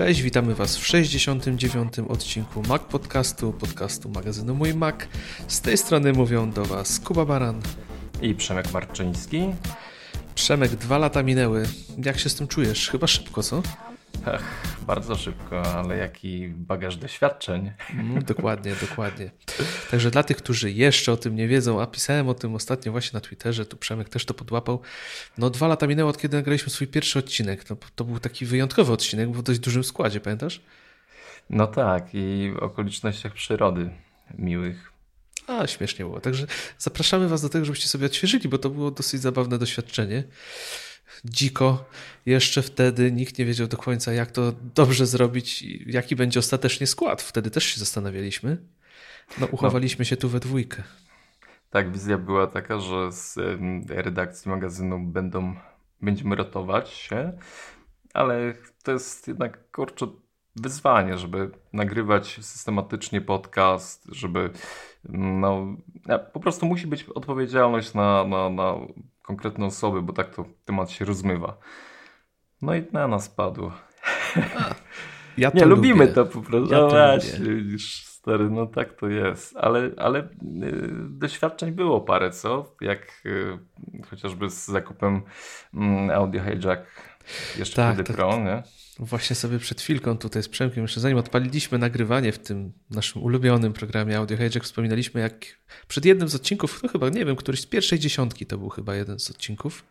Cześć, witamy Was w 69. odcinku Mac Podcastu, podcastu magazynu Mój Mac. Z tej strony mówią do Was Kuba Baran i Przemek Marczyński. Przemek, dwa lata minęły. Jak się z tym czujesz? Chyba szybko, co? Ach, bardzo szybko, ale jaki bagaż doświadczeń. Mm, dokładnie, dokładnie. Także dla tych, którzy jeszcze o tym nie wiedzą, a pisałem o tym ostatnio właśnie na Twitterze, tu Przemek też to podłapał. No dwa lata minęło od kiedy nagraliśmy swój pierwszy odcinek. No, to był taki wyjątkowy odcinek, w dość dużym składzie, pamiętasz? No tak i w okolicznościach przyrody miłych. A, śmiesznie było. Także zapraszamy Was do tego, żebyście sobie odświeżyli, bo to było dosyć zabawne doświadczenie dziko. Jeszcze wtedy nikt nie wiedział do końca, jak to dobrze zrobić i jaki będzie ostatecznie skład. Wtedy też się zastanawialiśmy. No, uchowaliśmy no. się tu we dwójkę. Tak, wizja była taka, że z redakcji magazynu będą, będziemy rotować się, ale to jest jednak kurczę wyzwanie, żeby nagrywać systematycznie podcast, żeby no, po prostu musi być odpowiedzialność na, na, na konkretne osoby, bo tak to temat się rozmywa. No i na nas padło. Ja nie, lubimy to po prostu. Ja no właśnie, widzisz, stary, no tak to jest. Ale, ale y, doświadczeń było parę, co? Jak y, chociażby z zakupem y, Audio Hijack jeszcze tak, wtedy tak. Pro, nie? Właśnie sobie przed chwilką tutaj z Przemkiem, jeszcze zanim odpaliliśmy nagrywanie w tym naszym ulubionym programie Audio Hijack, wspominaliśmy jak przed jednym z odcinków, no chyba, nie wiem, któryś z pierwszej dziesiątki to był chyba jeden z odcinków,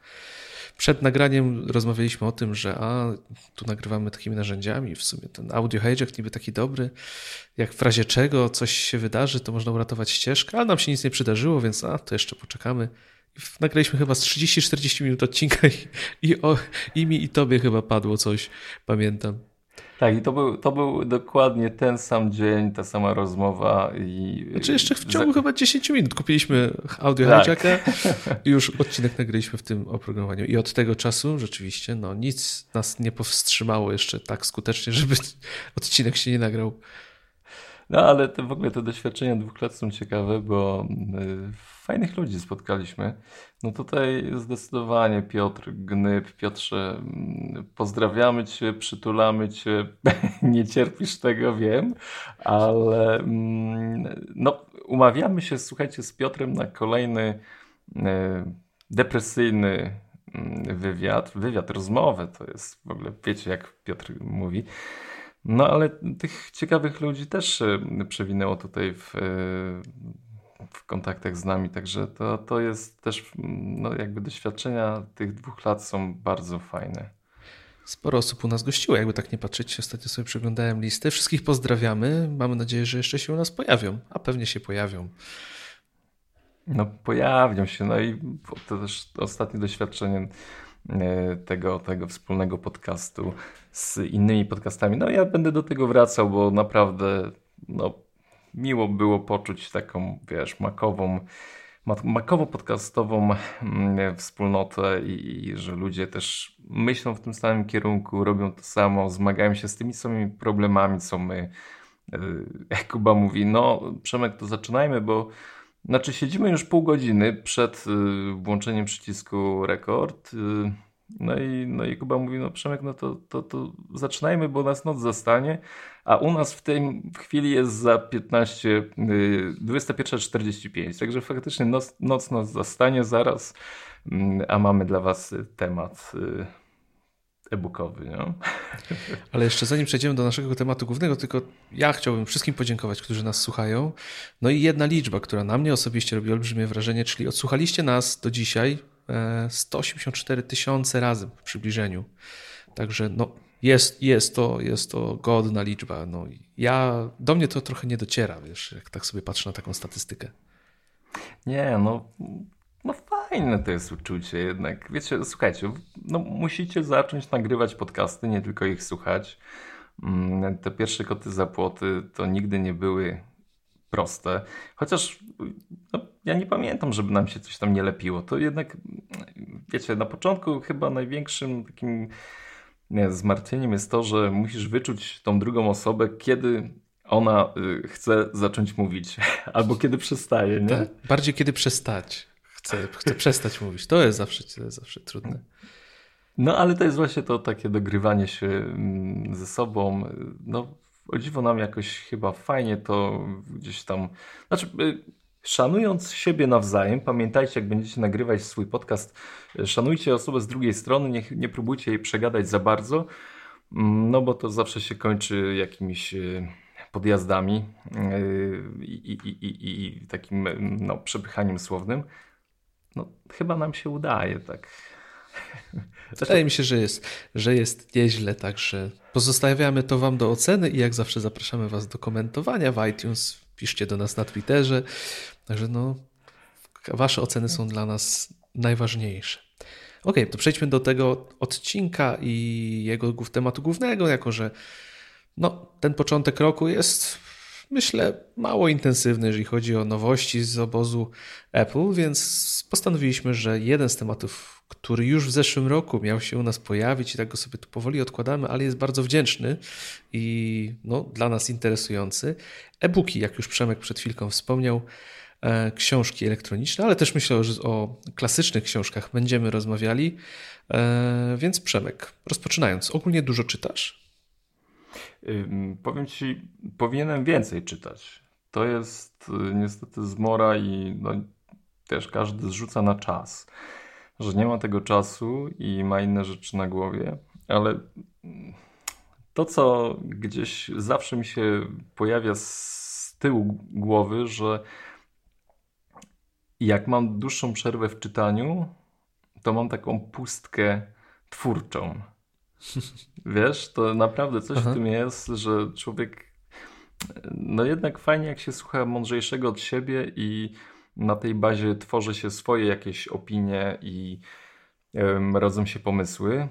przed nagraniem rozmawialiśmy o tym, że a, tu nagrywamy takimi narzędziami, w sumie ten audio hijack niby taki dobry, jak w razie czego coś się wydarzy, to można uratować ścieżkę, ale nam się nic nie przydarzyło, więc a, to jeszcze poczekamy. Nagraliśmy chyba z 30-40 minut odcinka i, i, o, i mi i tobie chyba padło coś, pamiętam. Tak, i to był, to był dokładnie ten sam dzień, ta sama rozmowa. I... Znaczy jeszcze w ciągu Za... chyba 10 minut kupiliśmy audio tak. i już odcinek nagraliśmy w tym oprogramowaniu. I od tego czasu rzeczywiście no, nic nas nie powstrzymało jeszcze tak skutecznie, żeby odcinek się nie nagrał. No ale to w ogóle te doświadczenia dwóch lat są ciekawe, bo y, fajnych ludzi spotkaliśmy. No tutaj zdecydowanie Piotr Gnyb. Piotrze, mm, pozdrawiamy Cię, przytulamy Cię. Nie cierpisz tego, wiem, ale mm, no, umawiamy się, słuchajcie, z Piotrem na kolejny y, depresyjny mm, wywiad. Wywiad, rozmowę to jest w ogóle, wiecie jak Piotr mówi. No ale tych ciekawych ludzi też y, przewinęło tutaj w, w kontaktach z nami, także to, to jest też, no jakby doświadczenia tych dwóch lat są bardzo fajne. Sporo osób u nas gościło, jakby tak nie patrzeć. Ostatnio sobie przeglądałem listę. Wszystkich pozdrawiamy. Mamy nadzieję, że jeszcze się u nas pojawią, a pewnie się pojawią. No pojawią się, no i to też ostatnie doświadczenie tego, tego wspólnego podcastu z innymi podcastami. No ja będę do tego wracał, bo naprawdę no, miło było poczuć taką, wiesz, makową, makowo-podcastową mm, wspólnotę i, i, że ludzie też myślą w tym samym kierunku, robią to samo, zmagają się z tymi samymi problemami, co my. E, jak Kuba mówi, no Przemek, to zaczynajmy, bo znaczy siedzimy już pół godziny przed y, włączeniem przycisku rekord y, no i, no i Kuba mówi, no Przemek, no to, to, to zaczynajmy, bo nas noc zastanie, a u nas w tej chwili jest za 15, 21.45, także faktycznie noc, noc nas zastanie zaraz, mm, a mamy dla Was temat y, e-bookowy. Nie? Ale jeszcze zanim przejdziemy do naszego tematu głównego, tylko ja chciałbym wszystkim podziękować, którzy nas słuchają. No i jedna liczba, która na mnie osobiście robi olbrzymie wrażenie, czyli odsłuchaliście nas do dzisiaj 184 tysiące razy w przybliżeniu. Także no, jest, jest, to, jest to godna liczba. No, ja, do mnie to trochę nie dociera, wiesz, jak tak sobie patrzę na taką statystykę. Nie, no, no fajne to jest uczucie jednak. Wiecie, słuchajcie, no musicie zacząć nagrywać podcasty, nie tylko ich słuchać. Mm, te pierwsze koty za płoty to nigdy nie były proste. Chociaż no, ja nie pamiętam, żeby nam się coś tam nie lepiło. To jednak, wiecie, na początku chyba największym takim nie, zmartwieniem jest to, że musisz wyczuć tą drugą osobę, kiedy ona y, chce zacząć mówić, albo kiedy przestaje, nie? Tak, bardziej kiedy przestać. Chce, chce przestać mówić. To jest zawsze, to jest zawsze trudne. No ale to jest właśnie to takie dogrywanie się mm, ze sobą. No o dziwo nam jakoś chyba fajnie to gdzieś tam... Znaczy y, szanując siebie nawzajem, pamiętajcie jak będziecie nagrywać swój podcast, szanujcie osobę z drugiej strony, nie, nie próbujcie jej przegadać za bardzo, mm, no bo to zawsze się kończy jakimiś y, podjazdami y, i, i, i, i takim no, przepychaniem słownym. No, chyba nam się udaje, tak. Wydaje mi się, że jest, że jest nieźle, także pozostawiamy to Wam do oceny i jak zawsze zapraszamy Was do komentowania w iTunes. Piszcie do nas na Twitterze. Także no, Wasze oceny są dla nas najważniejsze. Ok, to przejdźmy do tego odcinka i jego tematu głównego, jako że no, ten początek roku jest, myślę, mało intensywny, jeżeli chodzi o nowości z obozu Apple, więc postanowiliśmy, że jeden z tematów, który już w zeszłym roku miał się u nas pojawić i tak go sobie tu powoli odkładamy, ale jest bardzo wdzięczny i no, dla nas interesujący. E-booki, jak już Przemek przed chwilką wspomniał, e, książki elektroniczne, ale też myślę, że o klasycznych książkach będziemy rozmawiali. E, więc Przemek, rozpoczynając, ogólnie dużo czytasz? Powiem ci, powinienem więcej czytać. To jest y, niestety zmora i no, też każdy zrzuca na czas, że nie ma tego czasu i ma inne rzeczy na głowie, ale to, co gdzieś zawsze mi się pojawia z tyłu głowy, że jak mam dłuższą przerwę w czytaniu, to mam taką pustkę twórczą. Wiesz, to naprawdę coś Aha. w tym jest, że człowiek. No jednak fajnie, jak się słucha mądrzejszego od siebie i na tej bazie tworzy się swoje jakieś opinie i um, rodzą się pomysły.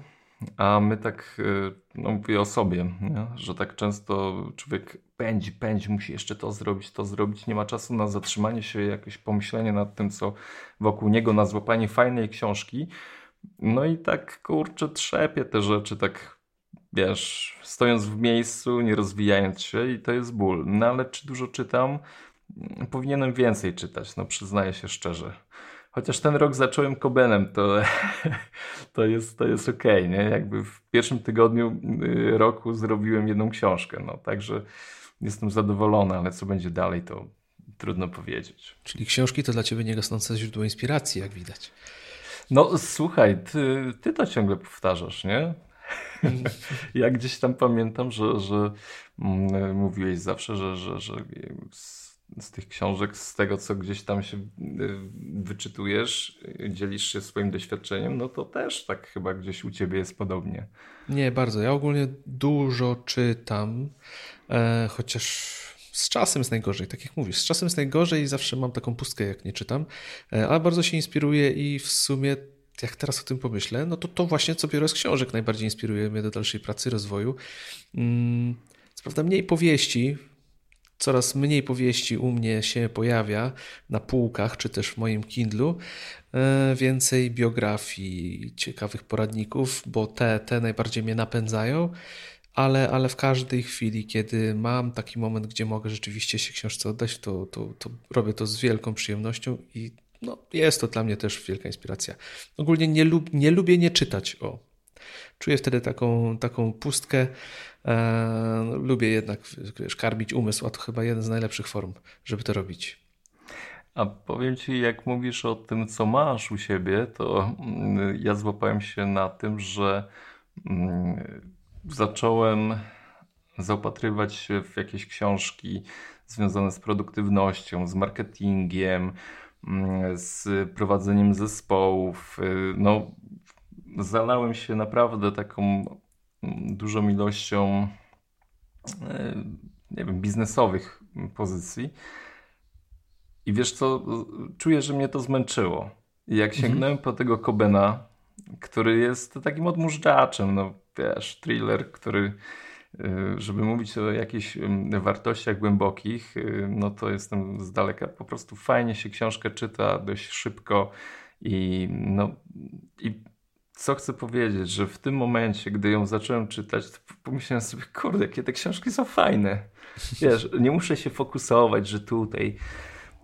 A my tak, e, no mówię o sobie, nie? że tak często człowiek pędzi, pędzi, musi jeszcze to zrobić, to zrobić. Nie ma czasu na zatrzymanie się, jakieś pomyślenie nad tym, co wokół niego, na złapanie fajnej książki. No i tak kurczę, trzepie te rzeczy, tak wiesz, stojąc w miejscu, nie rozwijając się i to jest ból. No ale czy dużo czytam? Powinienem więcej czytać, no przyznaję się szczerze. Chociaż ten rok zacząłem Kobenem, to, to jest, to jest okej, okay, nie? Jakby w pierwszym tygodniu y, roku zrobiłem jedną książkę, no także jestem zadowolony, ale co będzie dalej, to trudno powiedzieć. Czyli książki to dla ciebie niegasnące źródło inspiracji, jak widać. No słuchaj, ty, ty to ciągle powtarzasz, nie? ja gdzieś tam pamiętam, że, że mm, mówiłeś zawsze, że, że, że z, z, tych książek, z tego co gdzieś tam się y, wyczytujesz, dzielisz się swoim doświadczeniem, no to też tak chyba gdzieś u ciebie jest podobnie. Nie, bardzo. Ja ogólnie dużo czytam, e, chociaż z czasem jest najgorzej, tak jak mówisz. Z czasem jest najgorzej i zawsze mam taką pustkę, jak nie czytam, e, ale bardzo się inspiruję i w sumie jak teraz o tym pomyślę, no to to właśnie co biorę z książek najbardziej inspiruje mnie do dalszej pracy, rozwoju. Mm, co prawda mniej powieści, coraz mniej powieści u mnie się pojawia na półkach, czy też w moim Kindlu. E, więcej biografii, ciekawych poradników, bo te, te najbardziej mnie napędzają ale, ale w każdej chwili, kiedy mam taki moment, gdzie mogę rzeczywiście się książce oddać, to, to, to robię to z wielką przyjemnością i no, jest to dla mnie też wielka inspiracja. Ogólnie nie, lub, nie lubię nie czytać. O. Czuję wtedy taką, taką pustkę. E, no, lubię jednak wiesz, karmić umysł, a to chyba jeden z najlepszych form, żeby to robić. A powiem ci, jak mówisz o tym, co masz u siebie, to mm, ja złapałem się na tym, że mm, zacząłem zaopatrywać się w jakieś książki związane z produktywnością, z marketingiem, z prowadzeniem zespołów. Y, no, zalałem się naprawdę taką mm, dużą ilością y, nie wiem, biznesowych pozycji. I wiesz co, czuję, że mnie to zmęczyło. I jak mhm. sięgnąłem po tego Kobena, który jest takim odmóżdżaczem, no wiesz, thriller, który żeby mówić o jakichś wartościach głębokich, y, no to jestem z daleka. Po prostu fajnie się książkę czyta dość szybko i no i co chcę powiedzieć, że w tym momencie, gdy ją zacząłem czytać, pomyślałem sobie, kurde, jakie te książki są fajne. Wiesz, nie muszę się fokusować, że tutaj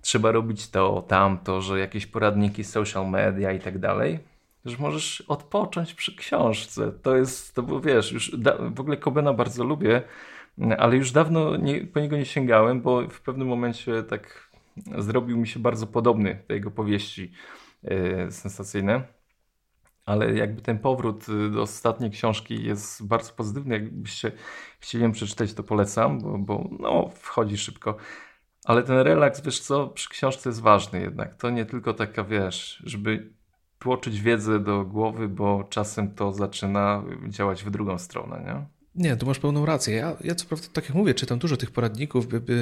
trzeba robić to, tamto, że jakieś poradniki social media i tak dalej że możesz odpocząć przy książce. To jest, to było, wiesz, już da, w ogóle Kobena bardzo lubię, ale już dawno nie, po niego nie sięgałem, bo w pewnym momencie tak zrobił mi się bardzo podobny do jego powieści yy, sensacyjne. Ale jakby ten powrót do ostatniej książki jest bardzo pozytywny. Jakbyście chcieli ją przeczytać, to polecam, bo, bo no, wchodzi szybko. Ale ten relaks, wiesz co, przy książce jest ważny jednak. To nie tylko taka, wiesz, żeby tłoczyć wiedzę do głowy, bo czasem to zaczyna działać w drugą stronę, nie? Nie, tu masz pełną rację. Ja, ja co prawda, tak jak mówię, czytam dużo tych poradników, bi, bi,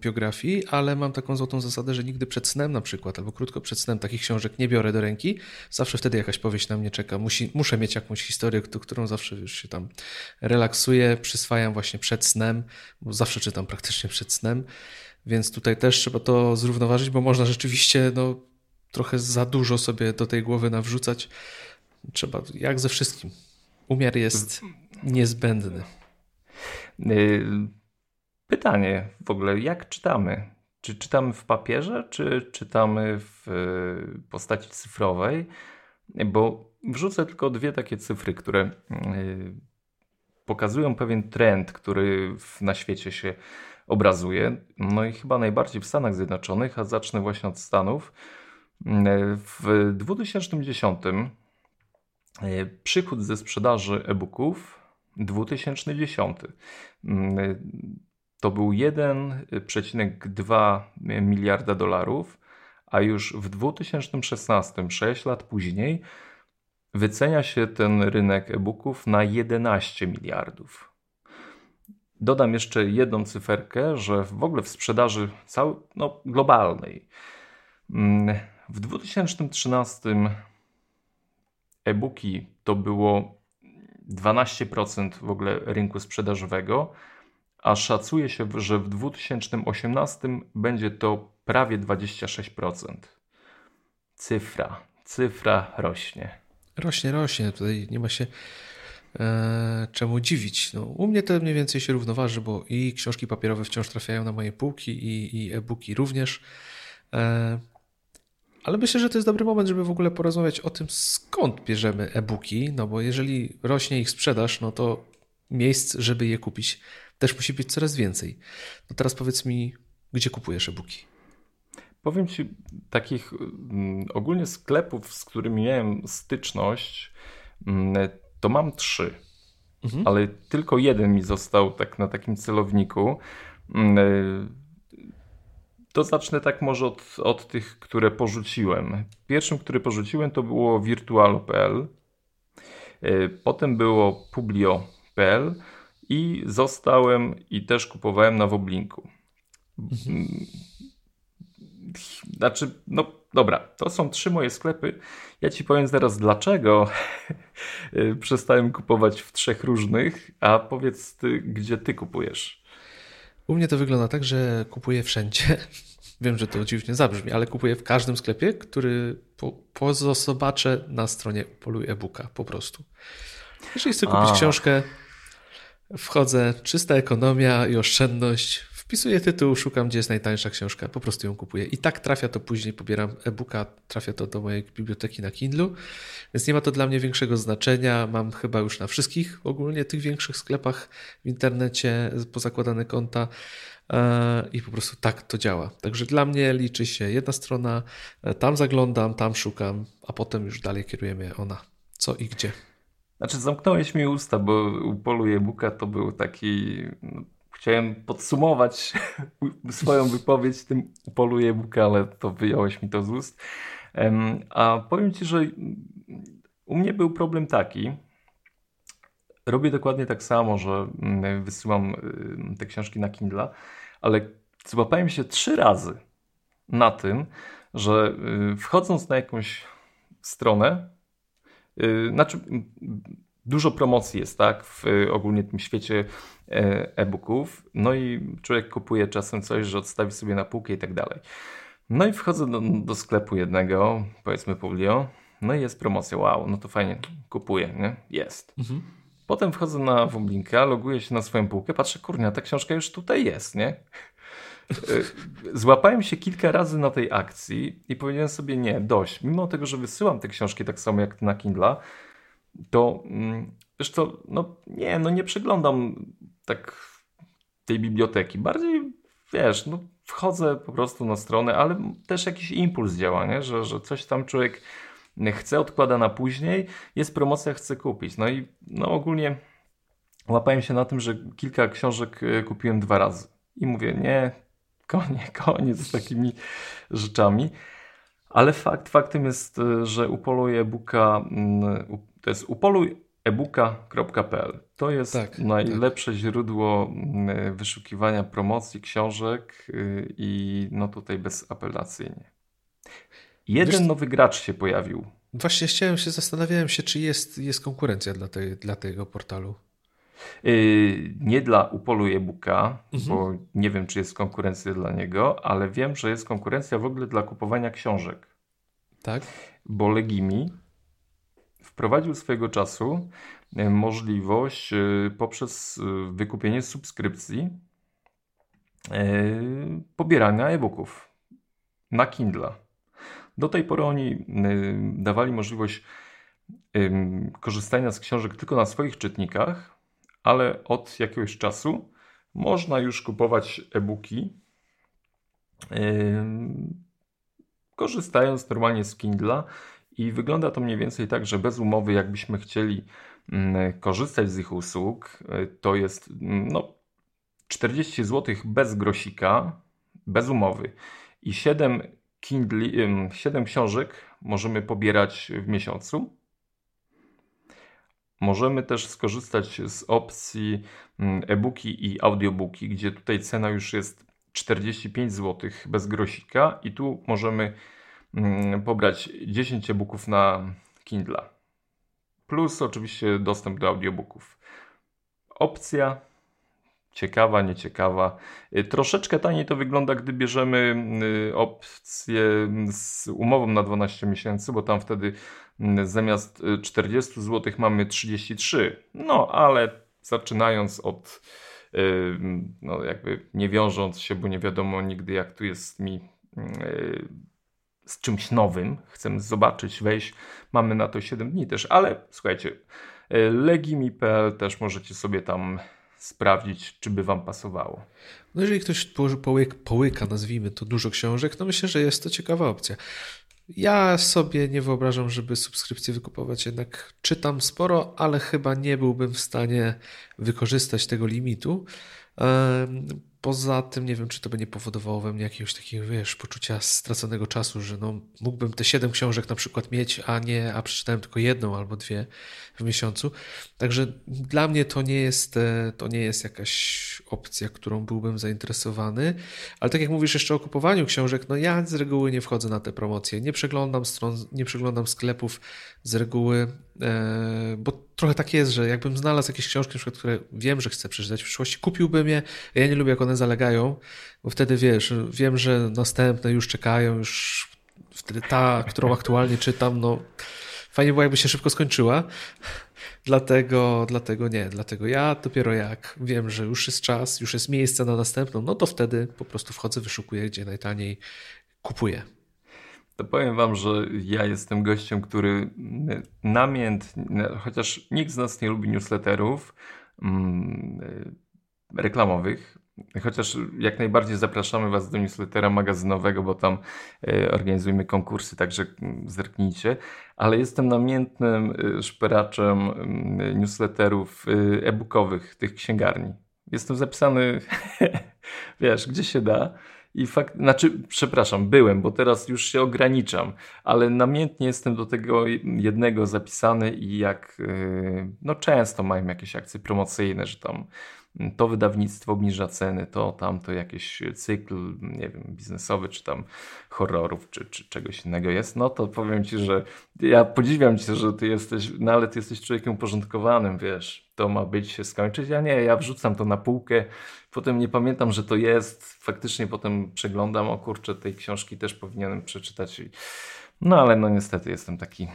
biografii, ale mam taką złotą zasadę, że nigdy przed snem na przykład, albo krótko przed snem takich książek nie biorę do ręki. Zawsze wtedy jakaś powieść na mnie czeka. Musi, muszę mieć jakąś historię, którą zawsze już się tam relaksuję, przyswajam właśnie przed snem, bo zawsze czytam praktycznie przed snem, więc tutaj też trzeba to zrównoważyć, bo można rzeczywiście no, trochę za dużo sobie do tej głowy nawrzucać. Trzeba, jak ze wszystkim. Umiar jest niezbędny. Y, pytanie w ogóle, jak czytamy? Czy czytamy w papierze, czy czytamy w y, postaci cyfrowej? Bo wrzucę tylko dwie takie cyfry, które y, pokazują pewien trend, który na świecie się obrazuje. No i chyba najbardziej w Stanach Zjednoczonych, a zacznę właśnie od Stanów. W 2010 przychód ze sprzedaży e-booków 2010 to był 1,2 miliarda dolarów, a już w 2016, 6 lat później, wycenia się ten rynek e-booków na 11 miliardów. Dodam jeszcze jedną cyferkę, że w ogóle w sprzedaży całej, no, globalnej w 2013 e-booki to było 12% w ogóle rynku sprzedażowego, a szacuje się, że w 2018 będzie to prawie 26%. Cyfra, cyfra rośnie. Rośnie, rośnie. Tutaj nie ma się e, czemu dziwić. No, u mnie to mniej więcej się równoważy, bo i książki papierowe wciąż trafiają na moje półki, i, i e-booki również. E, ale myślę, że to jest dobry moment, żeby w ogóle porozmawiać o tym, skąd bierzemy e-booki, no bo jeżeli rośnie ich sprzedaż, no to miejsc, żeby je kupić, też musi być coraz więcej. No teraz powiedz mi, gdzie kupujesz e-booki? Powiem Ci, takich mm, ogólnie sklepów, z którymi miałem styczność, mm, to mam trzy. Mhm. Ale tylko jeden mi został tak na takim celowniku. Mm, to zacznę tak może od, od tych, które porzuciłem. Pierwszym, który porzuciłem to było virtualo.pl, e, potem było publio.pl i zostałem i też kupowałem na Woblinku. Mhm. Znaczy, no dobra, to są trzy moje sklepy. Ja ci powiem zaraz dlaczego e, przestałem kupować w trzech różnych, a powiedz ty, gdzie ty kupujesz. U mnie to wygląda tak, że kupuję wszędzie. Wiem, że to dziwnie zabrzmi, ale kupuję w każdym sklepie, który po, pozobaczę na stronie polu e-booka po prostu. Jeżeli chcę kupić A. książkę, wchodzę, czysta ekonomia i oszczędność, wpisuję tytuł, szukam, gdzie jest najtańsza książka, po prostu ją kupuję. I tak trafia to później, pobieram e-booka, trafia to do mojej biblioteki na Kindle, więc nie ma to dla mnie większego znaczenia. Mam chyba już na wszystkich ogólnie tych większych sklepach w internecie pozakładane konta e, i po prostu tak to działa. Także dla mnie liczy się jedna strona, e, tam zaglądam, tam szukam, a potem już dalej kierujemy ona, co i gdzie. Znaczy zamknąłeś mi usta, bo u polu e-booka to był taki no, Chciałem podsumować swoją wypowiedź tym polu e-booka, ale to wyjąłeś mi to z ust. A powiem Ci, że u mnie był problem taki. Robię dokładnie tak samo, że mm, wysyłam te książki na Kindle, ale złapałem się trzy razy na tym, że y, wchodząc na jakąś stronę, y, znaczy dużo promocji jest, tak, w ogólnie tym świecie e-booków. No i człowiek kupuje czasem coś, że odstawi sobie na półkę i tak dalej. No i wchodzę do, do sklepu jednego, powiedzmy Publio, no i jest promocja, wow, no to fajnie, kupuję, nie? Jest. Mhm. Potem wchodzę na Woblinka, loguję się na swoją półkę, patrzę, kurnia, ta książka już tutaj jest, nie? złapałem się kilka razy na tej akcji i powiedziałem sobie nie, dość. Mimo tego, że wysyłam te książki tak samo jak na Kindle, to mm, wiesz no nie, no nie przeglądam tak tej biblioteki. Bardziej, wiesz, no wchodzę po prostu na stronę, ale też jakiś impuls działa, nie? Że, że coś tam człowiek chce, odkłada na później, jest promocja, chce kupić. No i no ogólnie łapałem się na tym, że kilka książek e, kupiłem dwa razy. I mówię, nie, koniec, koniec z takimi rzeczami. Ale fakt, faktem jest, e, że upoluj e-booka, mm, to jest upoluj ebooka.pl. To jest tak, najlepsze tak. źródło mm, wyszukiwania promocji książek y, i no tutaj bezapelacyjnie. Jeden Wiesz, nowy gracz się pojawił. Właśnie chciałem się, zastanawiałem się, czy jest, jest konkurencja dla, tej, dla tego portalu. Yy, nie dla Upolu e-booka, mhm. bo nie wiem, czy jest konkurencja dla niego, ale wiem, że jest konkurencja w ogóle dla kupowania książek. Tak. Bo Legimi wprowadził swojego czasu e, możliwość e, poprzez e, wykupienie subskrypcji pobierania e-booków na Kindle. Do tej pory oni dawali możliwość korzystania z książek tylko na swoich czytnikach, ale od jakiegoś czasu można już kupować e-booki korzystając normalnie z Kindla i wygląda to mniej więcej tak, że bez umowy, jakbyśmy chcieli mm, korzystać z ich usług, y, to jest mm, no, 40 zł bez grosika, bez umowy. I 7, Kindle, 7 książek możemy pobierać w miesiącu. Możemy też skorzystać z opcji mm, e-booki i audiobooki, gdzie tutaj cena już jest 45 zł bez grosika i tu możemy pobrać 10 e-booków na Kindle. Plus oczywiście dostęp do audiobooków. Opcja ciekawa, nieciekawa. Y, troszeczkę taniej to wygląda, gdy bierzemy y, opcję z umową na 12 miesięcy, bo tam wtedy mm, zamiast 40 y, zł mamy 33. No, ale zaczynając od no jakby nie wiążąc się, bo nie wiadomo nigdy jak tu jest mi z czymś nowym, chcemy zobaczyć, wejść, mamy na to 7 dni też, ale słuchajcie, e, legimi.pl też możecie sobie tam sprawdzić, czy by Wam pasowało. No jeżeli ktoś połyka, połyka, nazwijmy to, dużo książek, to myślę, że jest to ciekawa opcja. Ja sobie nie wyobrażam, żeby subskrypcję wykupować, jednak czytam sporo, ale chyba nie byłbym w stanie wykorzystać tego limitu. Poza tym nie wiem, czy to by nie powodowało we mnie jakiegoś takiego, wiesz, poczucia straconego czasu, że no, mógłbym te siedem książek na przykład mieć, a nie, a przeczytałem tylko jedną albo dwie w miesiącu. Także dla mnie to nie jest, e, to nie jest jakaś opcja, którą byłbym zainteresowany. Ale tak jak mówisz jeszcze o kupowaniu książek, no ja z reguły nie wchodzę na te promocje, nie przeglądam stron, nie przeglądam sklepów z reguły, bo trochę tak jest, że jakbym znalazł jakieś książki, przykład, które wiem, że chcę przeczytać w przyszłości, kupiłbym je. Ja nie lubię, jak one zalegają, bo wtedy wiesz, wiem, że następne już czekają, już wtedy ta, którą aktualnie czytam, no fajnie było, jakby się szybko skończyła. Dlatego, dlatego nie, dlatego ja dopiero jak wiem, że już jest czas, już jest miejsce na następną, no to wtedy po prostu wchodzę, wyszukuję, gdzie najtaniej kupuję. To powiem Wam, że ja jestem gościem, który namiętnie, chociaż nikt z nas nie lubi newsletterów mm, reklamowych, Chociaż jak najbardziej zapraszamy Was do newslettera magazynowego, bo tam e, organizujemy konkursy, także mm, zerknijcie. Ale jestem namiętnym e, szperaczem mm, newsletterów e, e-bookowych, tych księgarni. Jestem zapisany, wiesz, gdzie się da. I fakt, znaczy, przepraszam, byłem, bo teraz już się ograniczam, ale namiętnie jestem do tego jednego zapisany i jak, no często mają jakieś akcje promocyjne, że tam to wydawnictwo obniża ceny, to tamto jakiś cykl, nie wiem, biznesowy, czy tam horrorów, czy, czy czegoś innego jest, no to powiem Ci, że ja podziwiam Cię, że Ty jesteś, no ale Ty jesteś człowiekiem uporządkowanym, wiesz, to ma być, się skończyć, ja nie, ja wrzucam to na półkę, potem nie pamiętam, że to jest, faktycznie potem przeglądam, o kurczę, tej książki też powinienem przeczytać, no ale no niestety jestem taki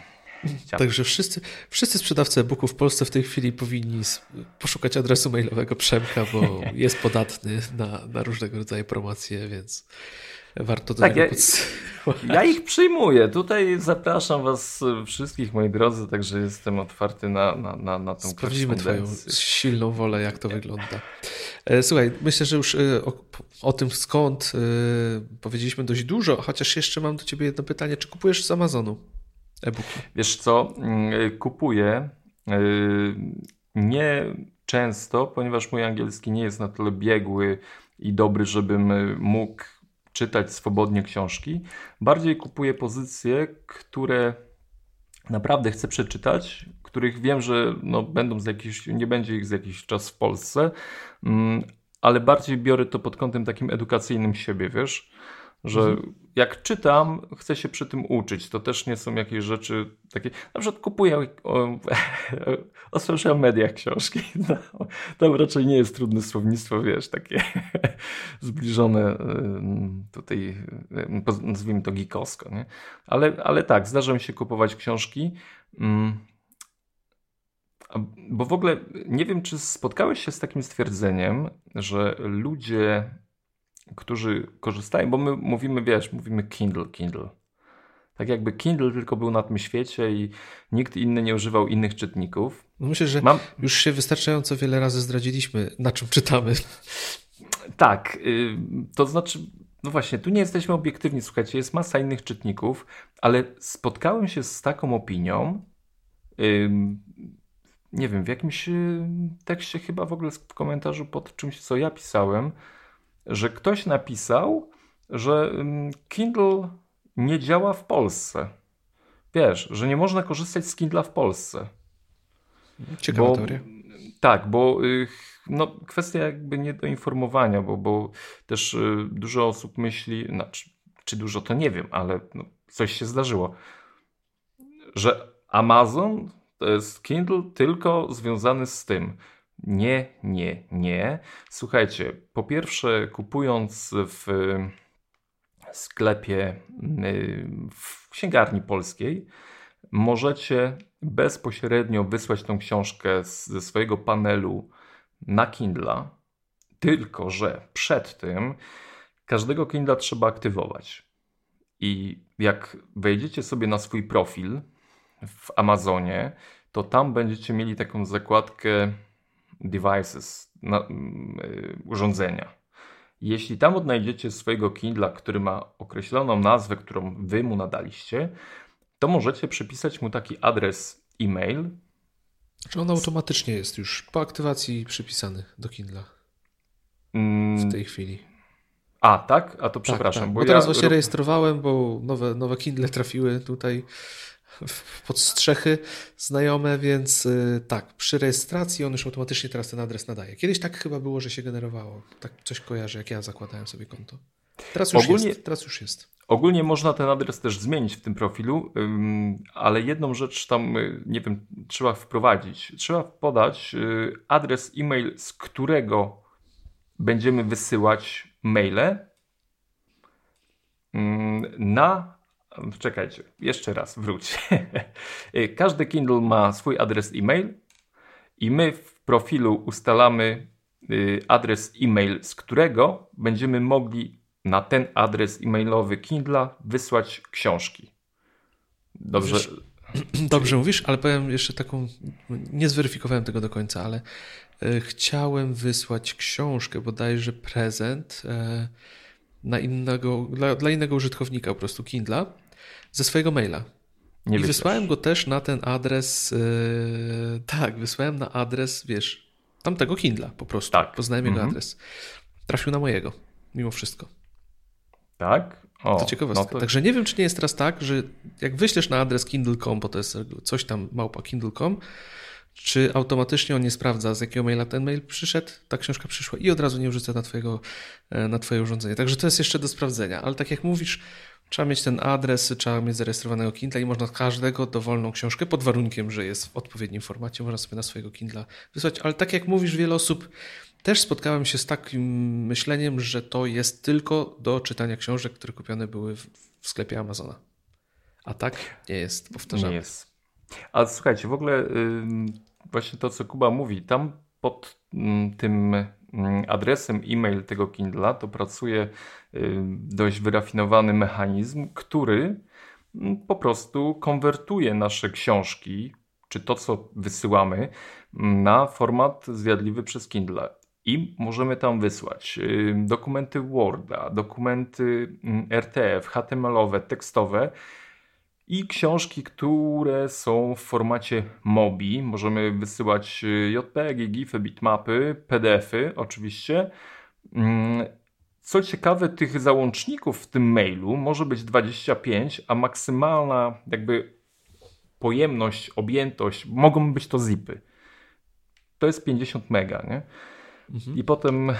Także wszyscy, wszyscy sprzedawcy e-booków w Polsce w tej chwili powinni poszukać adresu mailowego Przemka, bo jest podatny na, na różnego rodzaju promocje, więc warto do tak, niego ja, ja ich przyjmuję. Tutaj zapraszam was wszystkich, moi drodzy, także jestem otwarty na, na, na, na tą Sprawdzimy twoją silną wolę, jak to wygląda. E, słuchaj, myślę, że już e, o, o tym skąd e, powiedzieliśmy dość dużo, chociaż jeszcze mam do ciebie jedno pytanie. Czy kupujesz z Amazonu e-booki? Wiesz co, mm, kupuję nie często, ponieważ mój angielski nie jest na tyle biegły i dobry, żebym mógł czytać swobodnie książki. Bardziej kupuję pozycje, które naprawdę chcę przeczytać, których wiem, że no, będą z jakiś, nie będzie ich za jakiś czas w Polsce, mm, ale bardziej biorę to pod kątem takim edukacyjnym siebie, wiesz? Że mhm. jak czytam, chcę się przy tym uczyć. To też nie są jakieś rzeczy takie. Na przykład kupuję o, o social mediach książki. No, tam raczej nie jest trudne słownictwo, wiesz, takie zbliżone tutaj, nazwijmy to geekowsko, nie? Ale, ale tak, zdarza mi się kupować książki. Mm, bo w ogóle nie wiem, czy spotkałeś się z takim stwierdzeniem, że ludzie którzy korzystają, bo my mówimy, wiesz, mówimy Kindle, Kindle. Tak jakby Kindle tylko był na tym świecie i nikt inny nie używał innych czytników. No myślę, że Mam... już się wystarczająco wiele razy zdradziliśmy, na czym czytamy. Tak, y, to znaczy, no właśnie, tu nie jesteśmy obiektywni, słuchajcie, jest masa innych czytników, ale spotkałem się z taką opinią, nie wiem, w jakimś y, tekście chyba w ogóle w komentarzu pod czymś, co ja pisałem, że ktoś napisał, że Kindle nie działa w Polsce. Wiesz, że nie można korzystać z Kindla w Polsce. Ciekawa bo, teoria. Tak, bo no, kwestia jakby niedoinformowania, bo, bo też y, dużo osób myśli, znaczy, czy dużo to nie wiem, ale no, coś się zdarzyło, że Amazon to jest Kindle tylko związany z tym. Nie, nie, nie. Słuchajcie, po pierwsze, kupując w sklepie y, w księgarni polskiej, możecie bezpośrednio wysłać tą książkę ze swojego panelu na Kindla, tylko że przed tym każdego Kindla trzeba aktywować. I jak wejdziecie sobie na swój profil w Amazonie, to tam będziecie mieli taką zakładkę devices, na, y, urządzenia. Jeśli tam odnajdziecie swojego Kindla, który ma określoną nazwę, którą wy mu nadaliście, to możecie przypisać mu taki adres e-mail. Czy on automatycznie jest już po aktywacji przypisany do Kindla w tej chwili? A, tak? A to przepraszam. Tak, tak. Bo, bo teraz ja... właśnie rejestrowałem, bo nowe, nowe Kindle trafiły tutaj pod strzechy znajome, więc y, tak, przy rejestracji on już automatycznie teraz ten adres nadaje. Kiedyś tak chyba było, że się generowało. Tak coś kojarzę, jak ja zakładałem sobie konto. Teraz już ogólnie, jest. Teraz już jest. Ogólnie można ten adres też zmienić w tym profilu, ale jedną rzecz tam, y, nie wiem, trzeba wprowadzić. Trzeba podać y, adres e-mail, z którego będziemy wysyłać maile na Czekajcie, jeszcze raz wróć. Każdy Kindle ma swój adres e-mail i my w profilu ustalamy y, adres e-mail, z którego będziemy mogli na ten adres e-mailowy Kindla wysłać książki. Dobrze. Dobrze mówisz, ale powiem jeszcze taką, nie zweryfikowałem tego do końca, ale y, chciałem wysłać książkę, bodajże prezent y, na innego, dla, dla innego użytkownika po prostu Kindla ze swojego maila. Nie I wysłałem go też na ten adres. Yy, tak, wysłałem na adres, wiesz, tamtego Kindla po prostu. Tak. Poznałem jego mhm. adres. Trafił na mojego, mimo wszystko. Tak? O, to ciekawostka. No to... Także nie wiem, czy nie jest teraz tak, że jak wyślesz na adres kindle.com, bo to jest coś tam małpa kindle.com, czy automatycznie on nie sprawdza, z jakiego maila ten mail przyszedł, ta książka przyszła i od razu nie wrzuca na, twojego, e, na twoje urządzenie. Także to jest jeszcze do sprawdzenia. Ale tak jak mówisz, Trzeba mieć ten adres, trzeba mieć zarejestrowanego Kindle i można każdego dowolną książkę, pod warunkiem, że jest w odpowiednim formacie, można sobie na swojego Kindla wysłać. Ale tak jak mówisz, wiele osób też spotkałem się z takim myśleniem, że to jest tylko do czytania książek, które kupione były w, w sklepie Amazona. A tak nie jest, powtarzam. Nie jest. A słuchajcie, w ogóle właśnie to, co Kuba mówi, tam pod tym adresem e-mail tego Kindla to pracuje dość wyrafinowany mechanizm, który po prostu konwertuje nasze książki, czy to, co wysyłamy, na format zjadliwy przez Kindle. I możemy tam wysłać dokumenty Worda, dokumenty RTF, HTML-owe, tekstowe i książki, które są w formacie MOBI. Możemy wysyłać y, JPG, GIFy, bitmapy, PDFy oczywiście. Mm, co ciekawe, tych załączników w tym mailu może być 25, a maksymalna jakby pojemność, objętość mogą być to zipy. To jest 50 mega, nie? Mhm. I potem,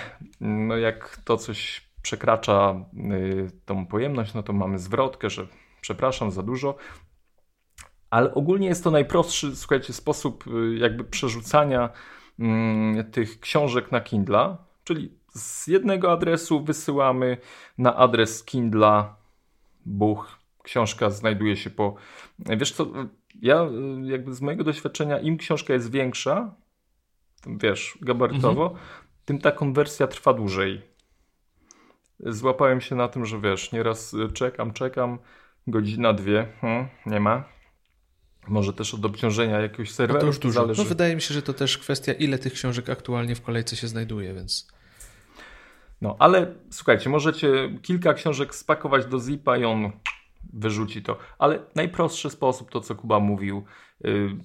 no jak to coś przekracza y, tą pojemność, no to mamy zwrotkę, że przepraszam za dużo. Ale ogólnie jest to najprostszy, słuchajcie, sposób y, jakby przerzucania mm, tych książek na Kindla, czyli z jednego adresu wysyłamy na adres Kindla buch. Książka znajduje się po. Wiesz co, ja y, jakby z mojego doświadczenia, im książka jest większa, wiesz, gabarytowo, mhm. tym ta konwersja trwa dłużej. Złapałem się na tym, że wiesz, nieraz czekam, czekam, godzina, dwie, hmm, nie ma. Może też od obciążenia jakiegoś serwera. No to już dużo. Zależy. No wydaje mi się, że to też kwestia, ile tych książek aktualnie w kolejce się znajduje, więc. No, ale słuchajcie, możecie kilka książek spakować do zipa i on wyrzuci to. Ale najprostszy sposób, to co Kuba mówił, yy,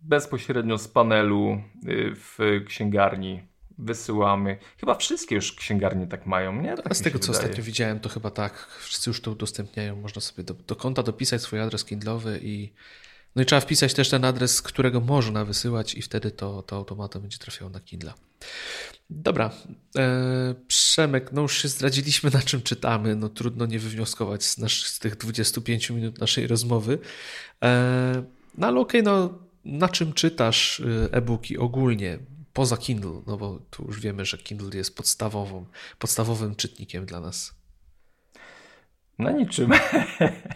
bezpośrednio z panelu yy, w księgarni wysyłamy. Chyba wszystkie już księgarnie tak mają, nie? Tak z tego, co wydaje. ostatnio widziałem, to chyba tak. Wszyscy już to udostępniają. Można sobie do, do konta dopisać swój adres Kindle'owy i no i trzeba wpisać też ten adres, z którego można wysyłać i wtedy to, to automatem będzie trafiało na Kindle. Dobra. E, Przemek, no już się zdradziliśmy, na czym czytamy. No trudno nie wywnioskować z, nasz, z tych 25 minut naszej rozmowy. E, no ale okej, okay, no na czym czytasz e, e-booki ogólnie? Poza Kindle, no bo tu już wiemy, że Kindle jest podstawową, podstawowym czytnikiem dla nas. Na niczym.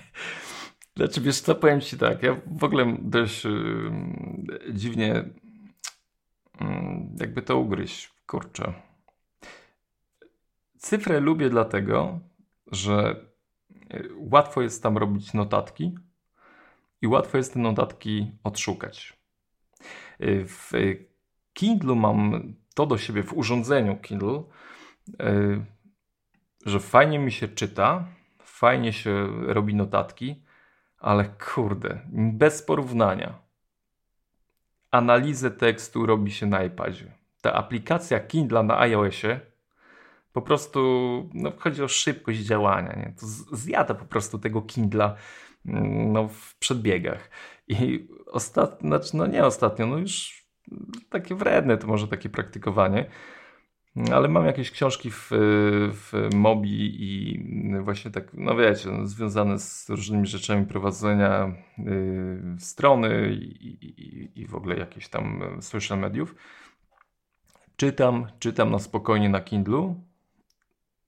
Znaczy, wiesz co, powiem Ci tak, ja w ogóle dość yy, dziwnie yy, jakby to ugryźć, kurczę. Cyfrę lubię dlatego, że y, łatwo jest tam robić notatki i łatwo jest te notatki odszukać. Y, w Kindle mam to do siebie w urządzeniu Kindle, e, że fajnie mi się czyta, fajnie się robi notatki, ale kurde, bez porównania. Analizę tekstu robi się na iPadzie. Ta aplikacja Kindle na iOSie po prostu, no, chodzi o szybkość działania, nie? To zjada po prostu tego Kindla mm, no, w przedbiegach. I ostatnio, znaczy, no nie ostatnio, no już takie wredne to może takie praktykowanie. Ale mam jakieś książki w, w Mobi i właśnie tak, no wiecie, no, związane z różnymi rzeczami prowadzenia y, strony i, i, i w ogóle jakieś tam social mediów. Czytam, czytam na spokojnie na Kindlu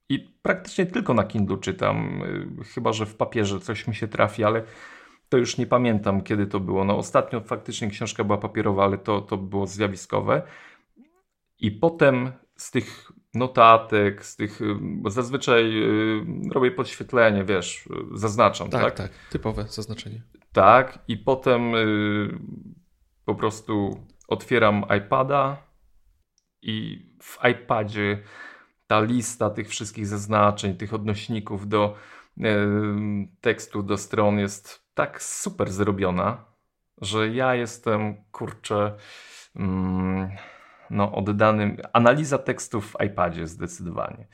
i praktycznie tylko na Kindlu czytam, y, chyba że w papierze coś mi się trafi, ale to już nie pamiętam, kiedy to było. No ostatnio faktycznie książka była papierowa, ale to, to było zjawiskowe. I potem z tych notatek, z tych, bo zazwyczaj y, robię podświetlenie, wiesz, zaznaczam, tak? Tak, tak, typowe zaznaczenie. Tak, i potem y, po prostu otwieram iPada i w iPadzie ta lista tych wszystkich zaznaczeń, tych odnośników do y, tekstu, do stron jest tak super zrobiona, że ja jestem, kurczę, mm, no oddanym. Analiza tekstów w iPadzie zdecydowanie.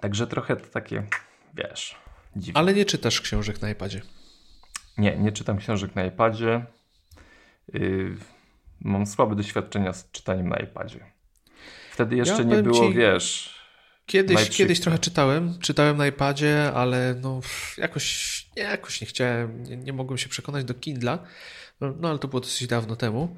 Także trochę to takie, wiesz, dziwne. Ale nie czytasz książek na iPadzie? Nie, nie czytam książek na iPadzie. Yy, mam słabe doświadczenia z czytaniem na iPadzie. Wtedy jeszcze ja nie było, ci... wiesz, Kiedyś, kiedyś trochę czytałem, czytałem na iPadzie, ale no jakoś, nie, jakoś nie chciałem, nie, nie mogłem się przekonać do Kindla, no, no ale to było dosyć dawno temu.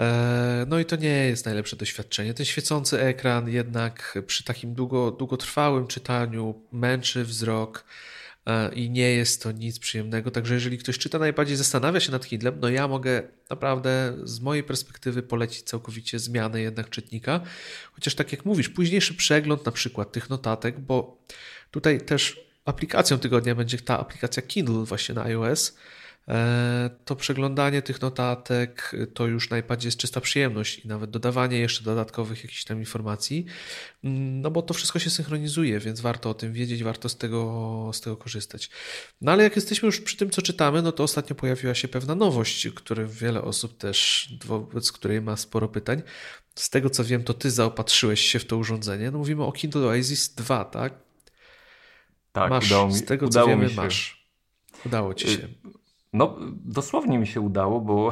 E, no i to nie jest najlepsze doświadczenie. Ten świecący ekran jednak przy takim długo, długotrwałym czytaniu męczy wzrok, i nie jest to nic przyjemnego. Także jeżeli ktoś czyta najbardziej zastanawia się nad Kindlem, no ja mogę naprawdę z mojej perspektywy polecić całkowicie zmianę jednak czytnika. Chociaż tak jak mówisz, późniejszy przegląd na przykład tych notatek, bo tutaj też aplikacją tygodnia będzie ta aplikacja Kindle właśnie na iOS, E, to przeglądanie tych notatek to już najbardziej jest czysta przyjemność i nawet dodawanie jeszcze dodatkowych jakichś tam informacji, mm, no bo to wszystko się synchronizuje, więc warto o tym wiedzieć, warto z tego, z tego korzystać. No ale jak jesteśmy już przy tym, co czytamy, no to ostatnio pojawiła się pewna nowość, której wiele osób też, wobec której ma sporo pytań. Z tego co wiem, to ty zaopatrzyłeś się w to urządzenie. No mówimy o Kindle Oasis 2, tak? Tak, masz, udało mi, z tego co wiemy, się. masz. Udało ci się. No, dosłownie mi się udało, bo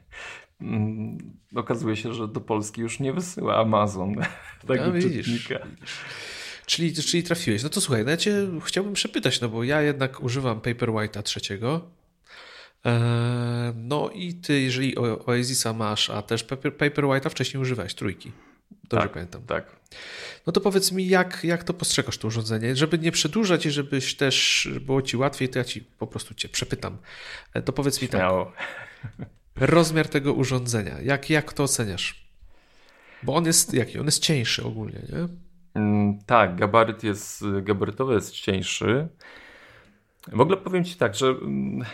mm, okazuje się, że do Polski już nie wysyła Amazon tego widzisz, czytnika. Czyli, czyli trafiłeś. No to słuchaj, no ja cię chciałbym przepytać, no bo ja jednak używam Paperwhite'a trzeciego. Eee, no i ty, jeżeli Oasisa masz, a też Paper, Paperwhite'a wcześniej używałeś, trójki. Dobrze tak, pamiętam. Tak. No to powiedz mi, jak, jak to postrzegasz to urządzenie? Żeby nie przedłużać i żebyś też było ci łatwiej, to ja ci po prostu cię przepytam. E, To powiedz mi tak, Śmiało. rozmiar tego urządzenia, jak, jak to oceniasz? Bo on jest jaki? On jest cieńszy ogólnie, nie? Mm, Tak, gabaryt jest, gabarytowy jest cieńszy. W ogóle powiem Ci tak, że mm,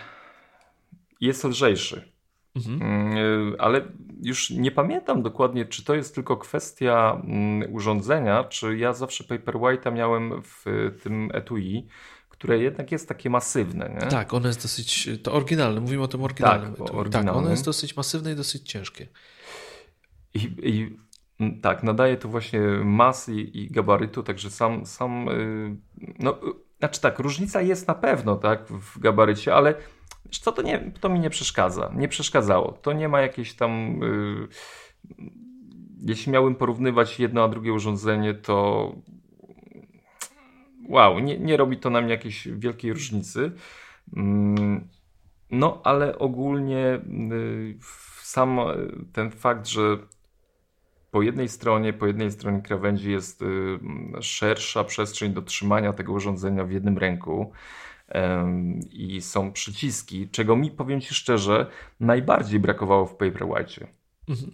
jest lżejszy. Mhm. Mm, Ale już nie pamiętam dokładnie, czy to jest tylko kwestia mm, urządzenia, czy ja zawsze Paperwhite'a miałem w tym etui, które jednak jest takie masywne. Nie? Tak, ono jest dosyć. To oryginalne, mówimy o tym oryginalnym. Tak, o etui. tak oryginalnym. ono jest dosyć masywne i dosyć ciężkie. I, i mm, tak, nadaje to właśnie masy i, gabarytu, także sam, sam y, no, znaczy tak, różnica jest na pewno, tak, w gabarycie, ale wiesz co, to, nie, to mi nie przeszkadza, nie przeszkadzało. To nie ma jakiejś tam, y, jeśli miałbym porównywać jedno a drugie urządzenie, to wow, nie, nie robi to na mnie jakiejś wielkiej różnicy. Mm, No, ale ogólnie y, sam ten fakt, że po jednej stronie, po jednej stronie krawędzi jest y, szersza przestrzeń do trzymania tego urządzenia w jednym ręku i są przyciski, czego mi, powiem Ci szczerze, najbardziej brakowało w Paperwhite. Mhm.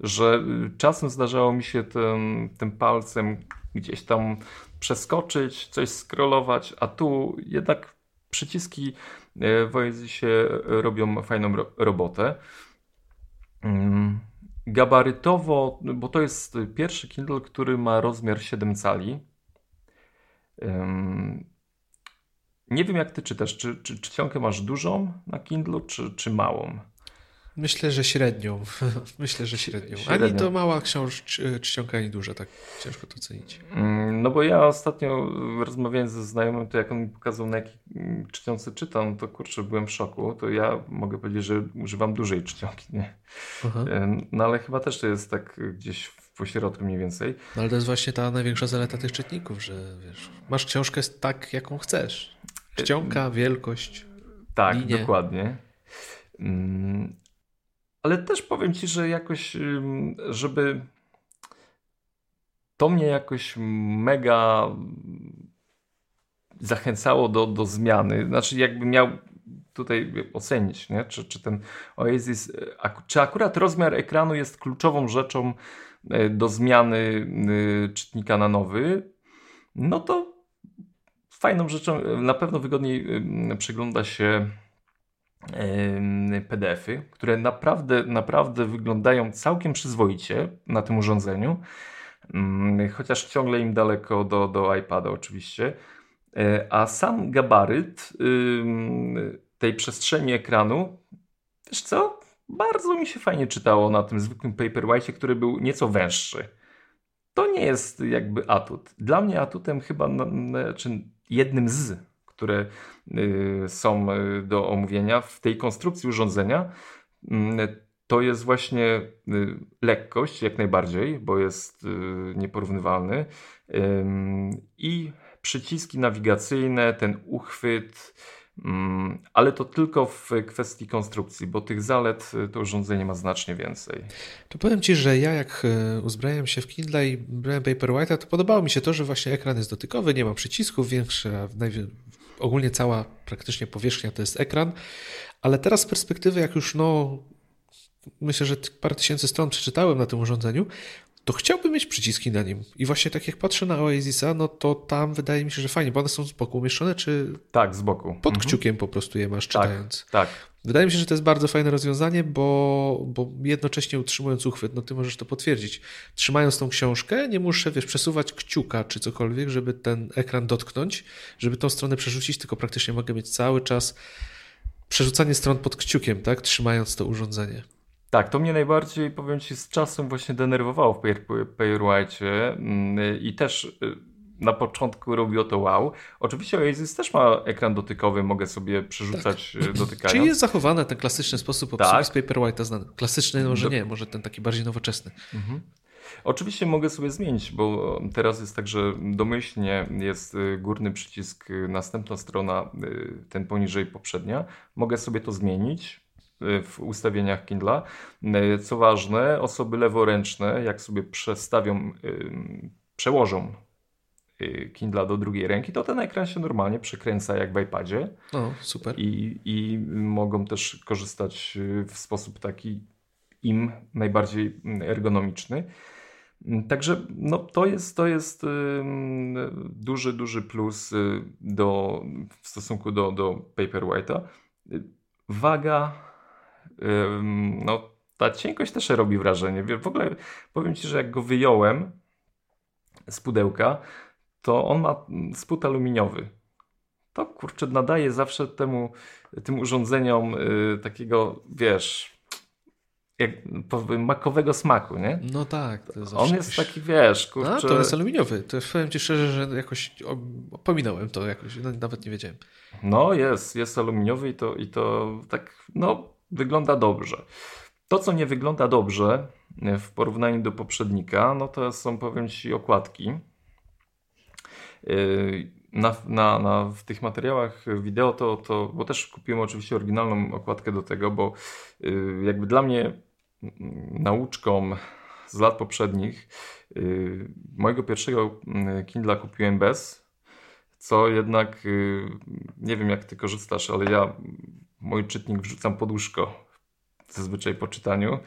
Że y, czasem zdarzało mi się tym, tym palcem gdzieś tam przeskoczyć, coś scrollować, a tu jednak przyciski e, w Oasisie robią fajną ro robotę. Gabarytowo, bo to jest pierwszy Kindle, który ma rozmiar 7 cali. Nie wiem, jak ty czytasz. Czy, czy czcionkę masz dużą na Kindlu, czy, czy małą? Myślę, że średnią. Myślę, że średnią. Ani Średnią. to mała książ czcionka, ani duża, tak ciężko to ocenić. Mm, No bo ja ostatnio rozmawiałem ze znajomym, to jak on mi pokazał na jakiej mm, czcionce czytam, to kurczę, byłem w szoku. To ja mogę powiedzieć, że używam dużej czcionki, nie? Aha. Ym, No ale chyba też to jest tak gdzieś w pośrodku mniej więcej. No ale to jest właśnie ta największa zaleta tych czytników, że wiesz, masz książkę tak, jaką chcesz. Czcionka, wielkość. Tak, linie. dokładnie. Ale też powiem Ci, że jakoś, żeby to mnie jakoś mega zachęcało do, do zmiany. Znaczy, jakbym miał tutaj ocenić, nie? Czy, czy ten Oasis, czy akurat rozmiar ekranu jest kluczową rzeczą e, do zmiany y, czytnika na nowy, no to fajną rzeczą, na pewno wygodniej przegląda się PDF-y, które naprawdę, naprawdę wyglądają całkiem przyzwoicie na tym urządzeniu, Ym, chociaż ciągle im daleko do, do iPada oczywiście. E, A sam gabaryt tej przestrzeni ekranu, wiesz co, bardzo mi się fajnie czytało na tym zwykłym Paperwhite, który był nieco węższy. To nie jest jakby atut. Dla mnie atutem chyba, czy jednym z, które y, są y, do omówienia w tej konstrukcji urządzenia, y, to jest właśnie y, lekkość jak najbardziej, bo jest nieporównywalny i przyciski nawigacyjne, ten uchwyt, mm, ale to tylko w kwestii konstrukcji, bo tych zalet to urządzenie ma znacznie więcej. To powiem Ci, że ja jak uzbrałem się w Kindle i brałem Paperwhite'a, to podobało mi się to, że właśnie ekran jest dotykowy, nie ma przycisków, większa, ogólnie cała praktycznie powierzchnia to jest ekran, ale teraz z perspektywy, jak już no, myślę, że parę tysięcy stron przeczytałem na tym urządzeniu, to chciałbym mieć przyciski na nim. I właśnie tak jak patrzę na Oasisa, no to tam wydaje mi się, że fajnie, bo one są z boku umieszczone, czy... Tak, z boku. Pod mhm. kciukiem po prostu je masz tak, czytając. Tak. Wydaje mi się, że to jest bardzo fajne rozwiązanie, bo, bo jednocześnie utrzymując uchwyt, no ty możesz to potwierdzić. Trzymając tą książkę, nie muszę, wiesz, przesuwać kciuka czy cokolwiek, żeby ten ekran dotknąć, żeby tą stronę przerzucić, tylko praktycznie mogę mieć cały czas przerzucanie stron pod kciukiem, tak, trzymając to urządzenie. Tak, to mnie najbardziej, powiem Ci, z czasem właśnie denerwowało w Paperwhite mm, i też y, na początku robiło to wow. Oczywiście Oasis też ma ekran dotykowy, mogę sobie przerzucać tak. Y, dotykając. Czyli jest zachowany ten klasyczny sposób obsługi tak. z Paperwhite'a znany. Klasyczny może Do... nie, może ten taki bardziej nowoczesny. Mhm. Oczywiście mogę sobie zmienić, bo teraz jest tak, że domyślnie jest y, górny przycisk, następna strona, ten poniżej poprzednia. Mogę sobie to zmienić w ustawieniach Kindla. Co ważne, osoby leworęczne, jak sobie przestawią, przełożą y, Kindla do drugiej ręki, to ten ekran się normalnie przekręca jak w iPadzie. O, super. I, I mogą też korzystać y, w sposób taki im najbardziej ergonomiczny. Także no, to jest, to jest duży, duży plus y, do, w stosunku do, do Paperwhite'a. Waga no, ta cienkość też robi wrażenie. W ogóle powiem Ci, że jak go wyjąłem z pudełka, to on ma spód aluminiowy. To kurczę nadaje zawsze temu, tym urządzeniom y, takiego, wiesz, jak powiem, makowego smaku, nie? No tak. On jest taki, wiesz, kurczę... A, to jest aluminiowy. To powiem Ci szczerze, że jakoś pominąłem to jakoś, no, nawet nie wiedziałem. No jest, jest aluminiowy i to, i to tak, no wygląda dobrze. To, co nie wygląda dobrze e, w porównaniu do poprzednika, no to są, powiem Ci, okładki. E, na, na, na, w tych materiałach wideo to, to, bo też kupiłem oczywiście oryginalną okładkę do tego, bo e, jakby dla mnie nauczką z lat poprzednich mojego pierwszego Kindla kupiłem bez, co jednak nie wiem jak ty korzystasz, ale ja mój czytnik wrzucam pod łóżko zazwyczaj po czytaniu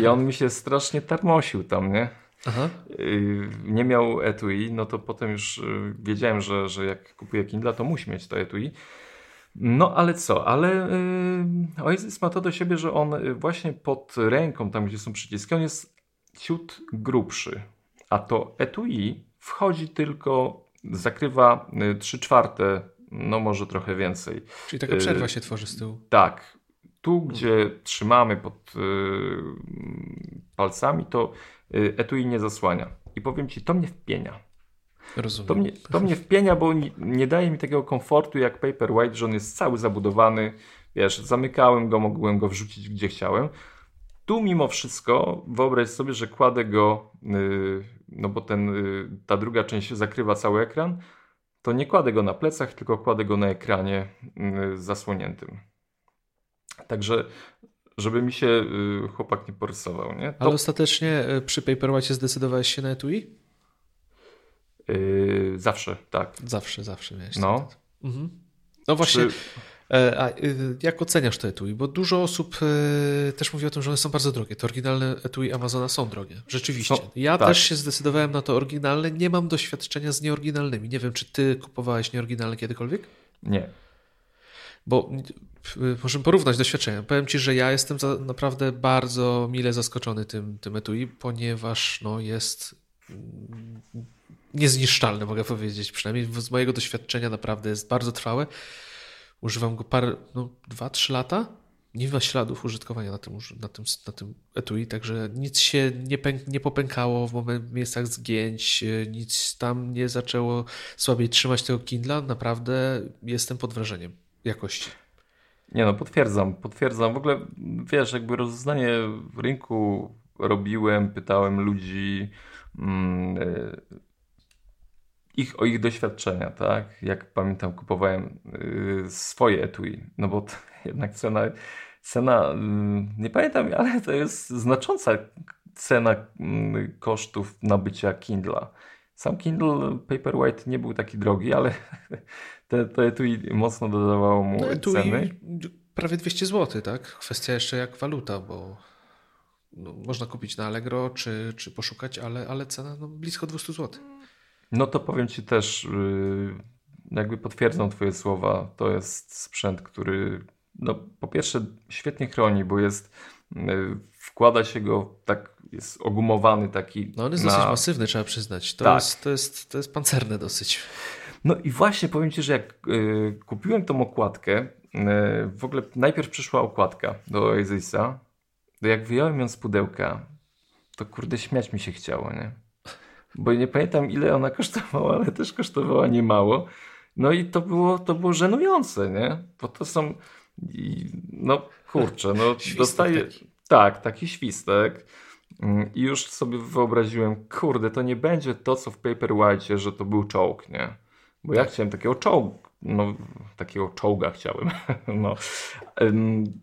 i on mi się strasznie tarmosił tam, nie? Aha. Y, nie miał etui, no to potem już y, wiedziałem, że, że jak kupuję Kindle, to musi mieć to etui. No ale co, ale yy, Oasis ma to do siebie, że on właśnie pod ręką, tam gdzie są przyciski, on jest ciut grubszy, a to etui wchodzi tylko, zakrywa 3 czwarte no może trochę więcej. Czyli taka przerwa y, się tworzy z tyłu. Tak. Tu, gdzie trzymamy pod y, palcami, to y, etui nie zasłania. I powiem ci, to mnie wpienia. Rozumiem. To mnie, to mnie wpienia, bo nie, nie daje mi takiego komfortu jak Paperwhite, że on jest cały zabudowany. Wiesz, zamykałem go, mogłem go wrzucić gdzie chciałem. Tu mimo wszystko wyobraź sobie, że kładę go, no bo ten, ta druga część zakrywa cały ekran, to nie kładę go na plecach, tylko kładę go na ekranie mm, zasłoniętym. Także, żeby mi się y, chłopak nie porysował. Nie? To... Ale ostatecznie y, przy Paperwhite zdecydowałeś się na etui? Yy, zawsze, tak. Zawsze, zawsze miałeś. No. Mhm. No właśnie. Przy... E, a y, jak oceniasz te etui? Bo dużo osób e, też mówi o tym, że one są bardzo drogie. Te oryginalne etui Amazona są drogie. Rzeczywiście. No, ja tak. też się zdecydowałem na to oryginalne. Nie mam doświadczenia z nieoryginalnymi. Nie wiem, czy ty kupowałeś nieoryginalne kiedykolwiek? Nie. Bo możemy porównać doświadczenia. Powiem ci, że ja jestem naprawdę bardzo mile zaskoczony tym, tym etui, ponieważ no, jest mm, niezniszczalny, mogę powiedzieć. Przynajmniej z mojego doświadczenia naprawdę jest bardzo trwałe. Używam go parę, no dwa, trzy lata. Nie ma śladów użytkowania na tym, na tym, na tym etui, także nic się nie, pęk, nie popękało w, miejscach zgięć, nic tam nie zaczęło słabiej trzymać tego Kindla. Naprawdę jestem pod wrażeniem jakości. Nie no, potwierdzam, potwierdzam. W ogóle, wiesz, jakby rozeznanie w rynku robiłem, pytałem ludzi, mm, ich, o ich doświadczenia, tak? Jak pamiętam, kupowałem y, swoje etui, no bo jednak cena, cena, y, nie pamiętam, ale to jest znacząca cena y, kosztów nabycia Kindla. Sam Kindle Paperwhite nie był taki drogi, ale te, to etui mocno dodawało mu no, ceny. Prawie 200 zł, tak? Kwestia jeszcze jak waluta, bo no, można kupić na Allegro czy, czy poszukać, ale, ale cena no, blisko 200 zł. No to powiem Ci też, yy, jakby potwierdzą Twoje słowa, to jest sprzęt, który no, po pierwsze świetnie chroni, bo jest yy, wkłada się go tak, jest ogumowany taki. No on jest na... dosyć masywny, trzeba przyznać. To, tak. jest, to, jest, to jest pancerne dosyć. No i właśnie powiem Ci, że jak yy, kupiłem tą okładkę, w ogóle najpierw przyszła okładka do Oasisa, to jak wyjąłem ją z pudełka, to kurde śmiać mi się chciało, nie? Bo nie pamiętam ile ona kosztowała, ale też kosztowała niemało. No i to było, to było żenujące, nie? Bo to są, no kurczę, no dostaję, taki. tak, taki świstek. Mm, I już sobie wyobraziłem, kurde, to nie będzie to, co w Paperwhite, że to był czołg, nie? Bo ja tak. chciałem takiego czołgu, no, takiego czołga chciałem. no.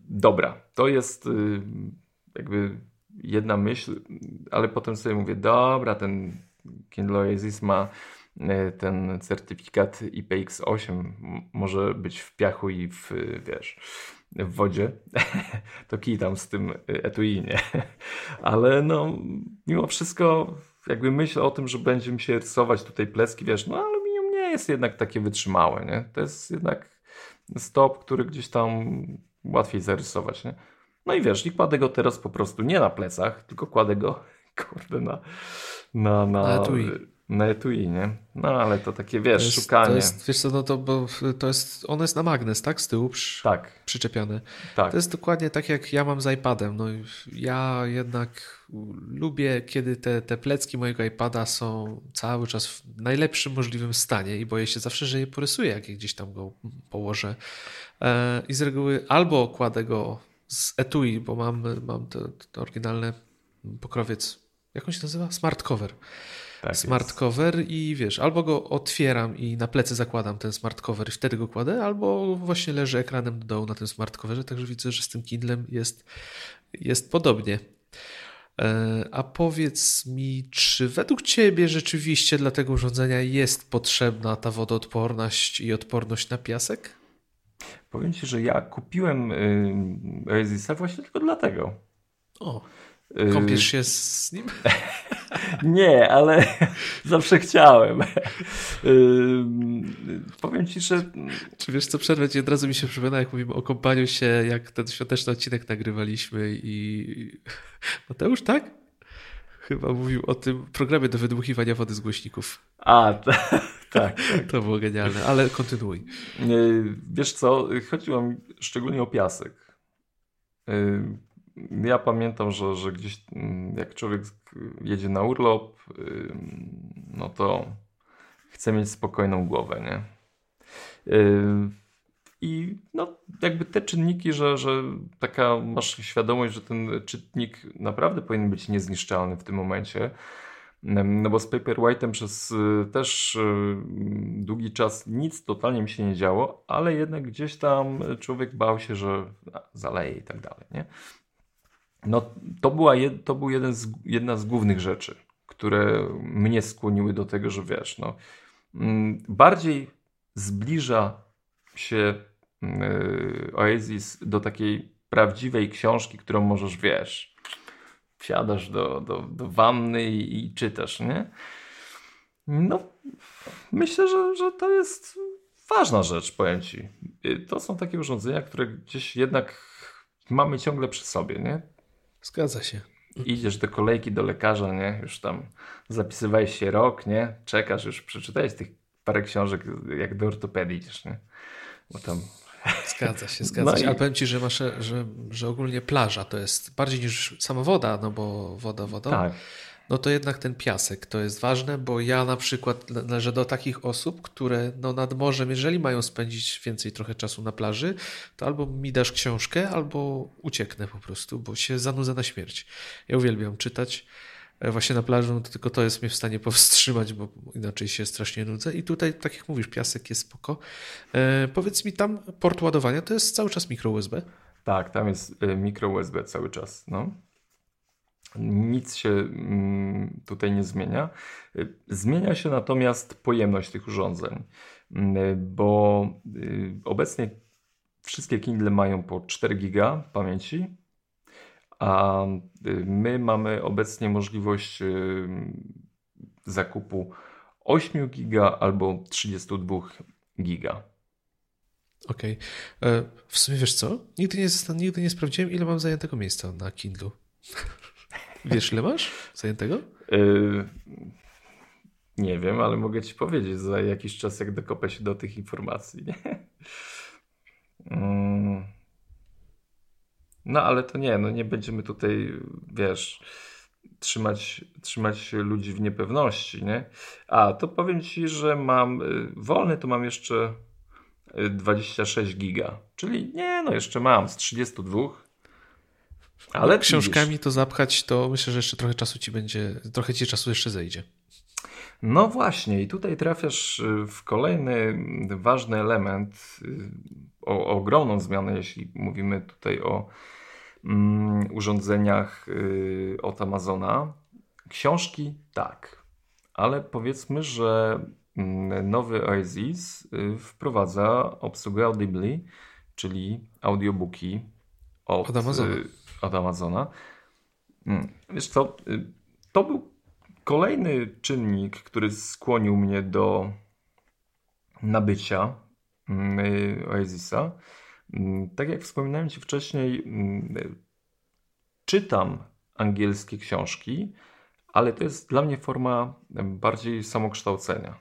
Dobra, to jest y, jakby jedna myśl, ale potem sobie mówię, dobra, ten Kindle Oasis ma y, ten certyfikat IPX8, może być w piachu i w, wiesz, w wodzie, to kij tam z tym etui, nie? Ale no, mimo wszystko jakby myśl o tym, że będzie mi się rysować tutaj pleski, wiesz, no ale jest jednak takie wytrzymałe, nie? To jest jednak stop, który gdzieś tam łatwiej zarysować, nie? No i wiesz, i kładę go teraz po prostu nie na plecach, tylko kładę go, kurde, na, na, na, na etui. Na etui, nie? No ale to takie, wiesz, to jest, szukanie. To jest, wiesz co, no to, bo to jest, ono jest na magnes, tak? Z tyłu przy, tak. Tak. To jest dokładnie tak, jak ja mam z iPadem. No ja jednak lubię, kiedy te, te plecki mojego iPada są cały czas w najlepszym możliwym stanie i boję się zawsze, że je porysuję, jak je gdzieś tam go położę. E, I z reguły albo kładę go z etui, bo mam, mam to, to oryginalne pokrowiec, jak on się nazywa? Smart cover. Tak smart jest. cover i wiesz, albo go otwieram i na plecy zakładam ten smart cover i wtedy go kładę, albo właśnie leży ekranem do dołu na tym smart coverze, także widzę, że z tym Kindlem jest, jest podobnie. E, a powiedz mi, czy według Ciebie rzeczywiście dla tego urządzenia jest potrzebna ta wodoodporność i odporność na piasek? Powiem Ci, że ja kupiłem Oasisa właśnie tylko dlatego. O, kąpiesz się z nim? Nie, ale zawsze chciałem. powiem ci, że. Czy wiesz co, przerwę ci od razu mi się przypomina, jak mówimy o kąpaniu się, jak ten świąteczny odcinek nagrywaliśmy i. Mateusz, tak? Chyba mówił o tym programie do wydmuchiwania wody z głośników. A, tak. tak. To było genialne, ale kontynuuj. Wiesz co, chodziło mi szczególnie o piasek ja pamiętam, że, że gdzieś mm, jak człowiek jedzie na urlop, no to chce mieć spokojną głowę, nie? I no, jakby te czynniki, że, że taka masz świadomość, że ten czytnik naprawdę powinien być niezniszczalny w tym momencie. No bo z Paperwhite'em przez y, też y, długi czas nic totalnie mi się nie działo, ale jednak gdzieś tam człowiek bał się, że zaleje i tak dalej, nie? No, to, była jed, to był jeden z, jedna z głównych rzeczy, które mnie skłoniły do tego, że wiesz, no, mm, bardziej zbliża się yy, Oasis do takiej prawdziwej książki, którą możesz, wiesz, wsiadasz do, do, do wanny i, i czytasz, nie? No, myślę, że, że to jest ważna rzecz, powiem Ci. Y, to są takie urządzenia, które gdzieś jednak mamy ciągle przy sobie, nie? Zgadza się. Idziesz do kolejki do lekarza, nie? Już tam zapisywałeś się rok, nie? Czekasz, już przeczytałeś tych parę książek, jak do ortopedii idziesz, nie? Bo tam... Zgadza się, zgadza no się. I... Ale powiem Ci, że, masz, że, że ogólnie plaża to jest bardziej niż sama woda, no bo woda woda. Tak no to jednak ten piasek to jest ważne, bo ja na przykład należę do takich osób, które no nad morzem, jeżeli mają spędzić więcej trochę czasu na plaży, to albo mi dasz książkę, albo ucieknę po prostu, bo się zanudzę na śmierć. Ja uwielbiam czytać e, właśnie na plaży, no to tylko to jest mnie w stanie powstrzymać, bo inaczej się strasznie nudzę. I tutaj, tak jak mówisz, piasek jest spoko. E, powiedz mi, tam port ładowania to jest cały czas mikro USB? Tak, tam jest e, mikro USB cały czas. No. Nic się mm, tutaj nie zmienia. Zmienia się natomiast pojemność tych urządzeń, mm, bo y, obecnie wszystkie Kindle mają po 4 GB pamięci, a y, my mamy obecnie możliwość y, zakupu 8 giga albo 32 giga. Okej. Okay. E, w sumie wiesz co? Nigdy nie, nigdy nie sprawdziłem, ile mam zajętego miejsca na Kindle. Wiesz, ile masz zajętego? Yy, nie wiem, ale mogę ci powiedzieć za jakiś czas, jak dokopę się do tych informacji. Yy. No ale to nie, no nie będziemy tutaj, wiesz, trzymać, trzymać ludzi w niepewności, nie? A, to powiem Ci, że mam y, wolny, to mam jeszcze 26 y, giga, czyli nie, no jeszcze mam z 32. Ale książkami widzisz, to zapchać, to myślę, że jeszcze trochę czasu Ci będzie, trochę Ci czasu jeszcze zejdzie. No właśnie, i tutaj trafiasz y, w kolejny ważny element, o, o ogromną zmianę, jeśli mówimy tutaj o mm, urządzeniach y, od Amazona. Książki tak, ale powiedzmy, że mm, nowy Oasis y, wprowadza obsługę Audibly, czyli audiobooki od, od Amazona. Y, od Amazona. Mm, wiesz co, to był kolejny czynnik, który skłonił mnie do nabycia mm, Oasisa. Mm, tak jak wspominałem Ci wcześniej, mm, czytam angielskie książki, ale to jest dla mnie forma bardziej samokształcenia.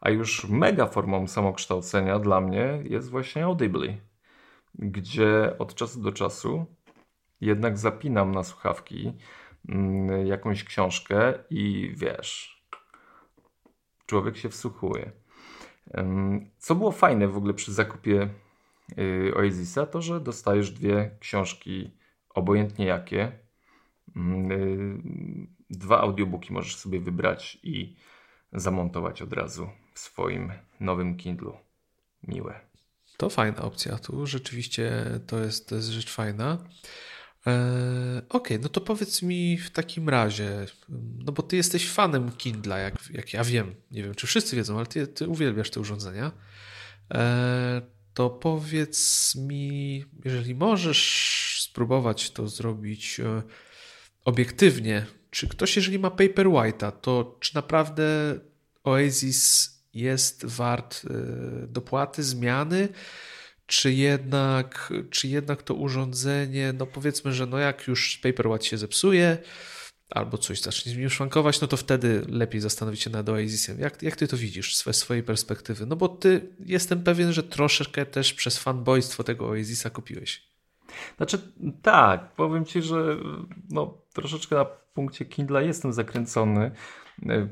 A już mega formą samokształcenia dla mnie jest właśnie Audibly, gdzie od czasu do czasu jednak zapinam na słuchawki mm, jakąś książkę i wiesz, człowiek się wsłuchuje. Co było fajne w ogóle przy zakupie Y, Oasisa, to że dostajesz dwie książki, obojętnie jakie. Mm, y, dwa audiobooki możesz sobie wybrać i zamontować od razu w swoim nowym Kindlu. Miłe. To fajna opcja. Tu rzeczywiście to jest, to jest rzecz fajna. Eee, Okej, okay, no to powiedz mi w takim razie, no bo ty jesteś fanem Kindla, jak, jak ja wiem. Nie wiem, czy wszyscy wiedzą, ale ty, ty uwielbiasz te urządzenia. Eee, to powiedz mi, jeżeli możesz spróbować to zrobić e, obiektywnie, czy ktoś, jeżeli ma Paper White'a, to czy naprawdę Oasis jest wart e, dopłaty, zmiany, czy jednak, czy jednak to urządzenie, no powiedzmy, że no jak już Paper White się zepsuje, albo coś zacznie z nim szwankować, no to wtedy lepiej zastanowić się nad Oasisem. Jak, jak ty to widzisz z swojej perspektywy? No bo ty jestem pewien, że troszeczkę też przez fanboystwo tego Oasisa kupiłeś. Znaczy tak, powiem ci, że no, troszeczkę na punkcie Kindla jestem zakręcony,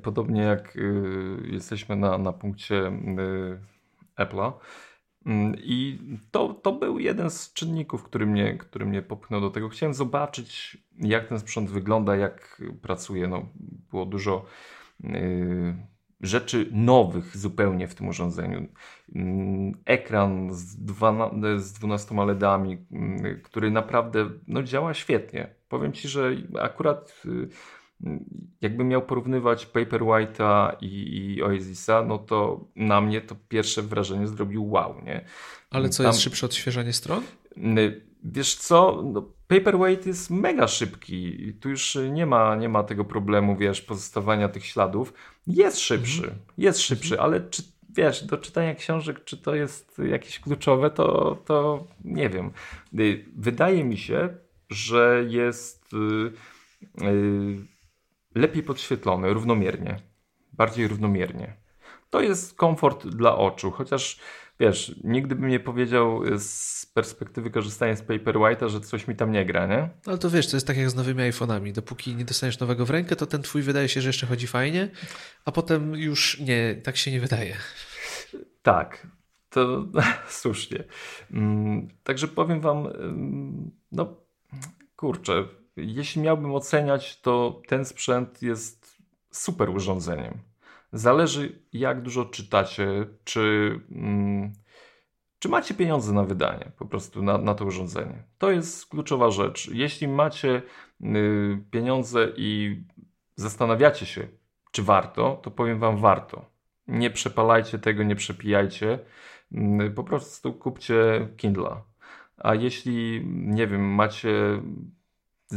podobnie jak y, jesteśmy na, na punkcie y, Apple'a. Mm, I to, to był jeden z czynników, który mnie, który mnie popchnął do tego. Chciałem zobaczyć, jak ten sprzęt wygląda, jak pracuje. No, było dużo yy, rzeczy nowych zupełnie w tym urządzeniu. Yy, ekran z, dwa, z 12 LEDami, yy, który naprawdę no, działa świetnie. Powiem Ci, że akurat y, jakbym miał porównywać Paperwhite'a i, i Oasisa, no to na mnie to pierwsze wrażenie zrobił wow, nie? Ale co, Tam, jest szybsze odświeżanie stron? Wiesz co, no, Paperwhite jest mega szybki. Tu już nie ma, nie ma tego problemu, wiesz, pozostawania tych śladów. Jest szybszy, mhm. jest szybszy, ale czy, wiesz, do czytania książek, czy to jest jakieś kluczowe, to, to nie wiem. Y, wydaje mi się, że jest... Yy, yy, lepiej podświetlony, równomiernie. Bardziej równomiernie. To jest komfort dla oczu, chociaż wiesz, nigdy bym nie powiedział z perspektywy korzystania z Paperwhite'a, że coś mi tam nie gra, nie? No to wiesz, to jest tak jak z nowymi iPhone'ami. Dopóki nie dostaniesz nowego w rękę, to ten twój wydaje się, że jeszcze chodzi fajnie, a potem już nie, tak się nie wydaje. Tak, to słusznie. Mm, także powiem wam, no kurczę, jeśli miałbym oceniać, to ten sprzęt jest super urządzeniem. Zależy, jak dużo czytacie, czy, mm, czy macie pieniądze na wydanie, po prostu na, na to urządzenie. To jest kluczowa rzecz. Jeśli macie y, pieniądze i zastanawiacie się, czy warto, to powiem Wam warto. Nie przepalajcie tego, nie przepijajcie. Y, po prostu kupcie Kindle. A jeśli, nie wiem, macie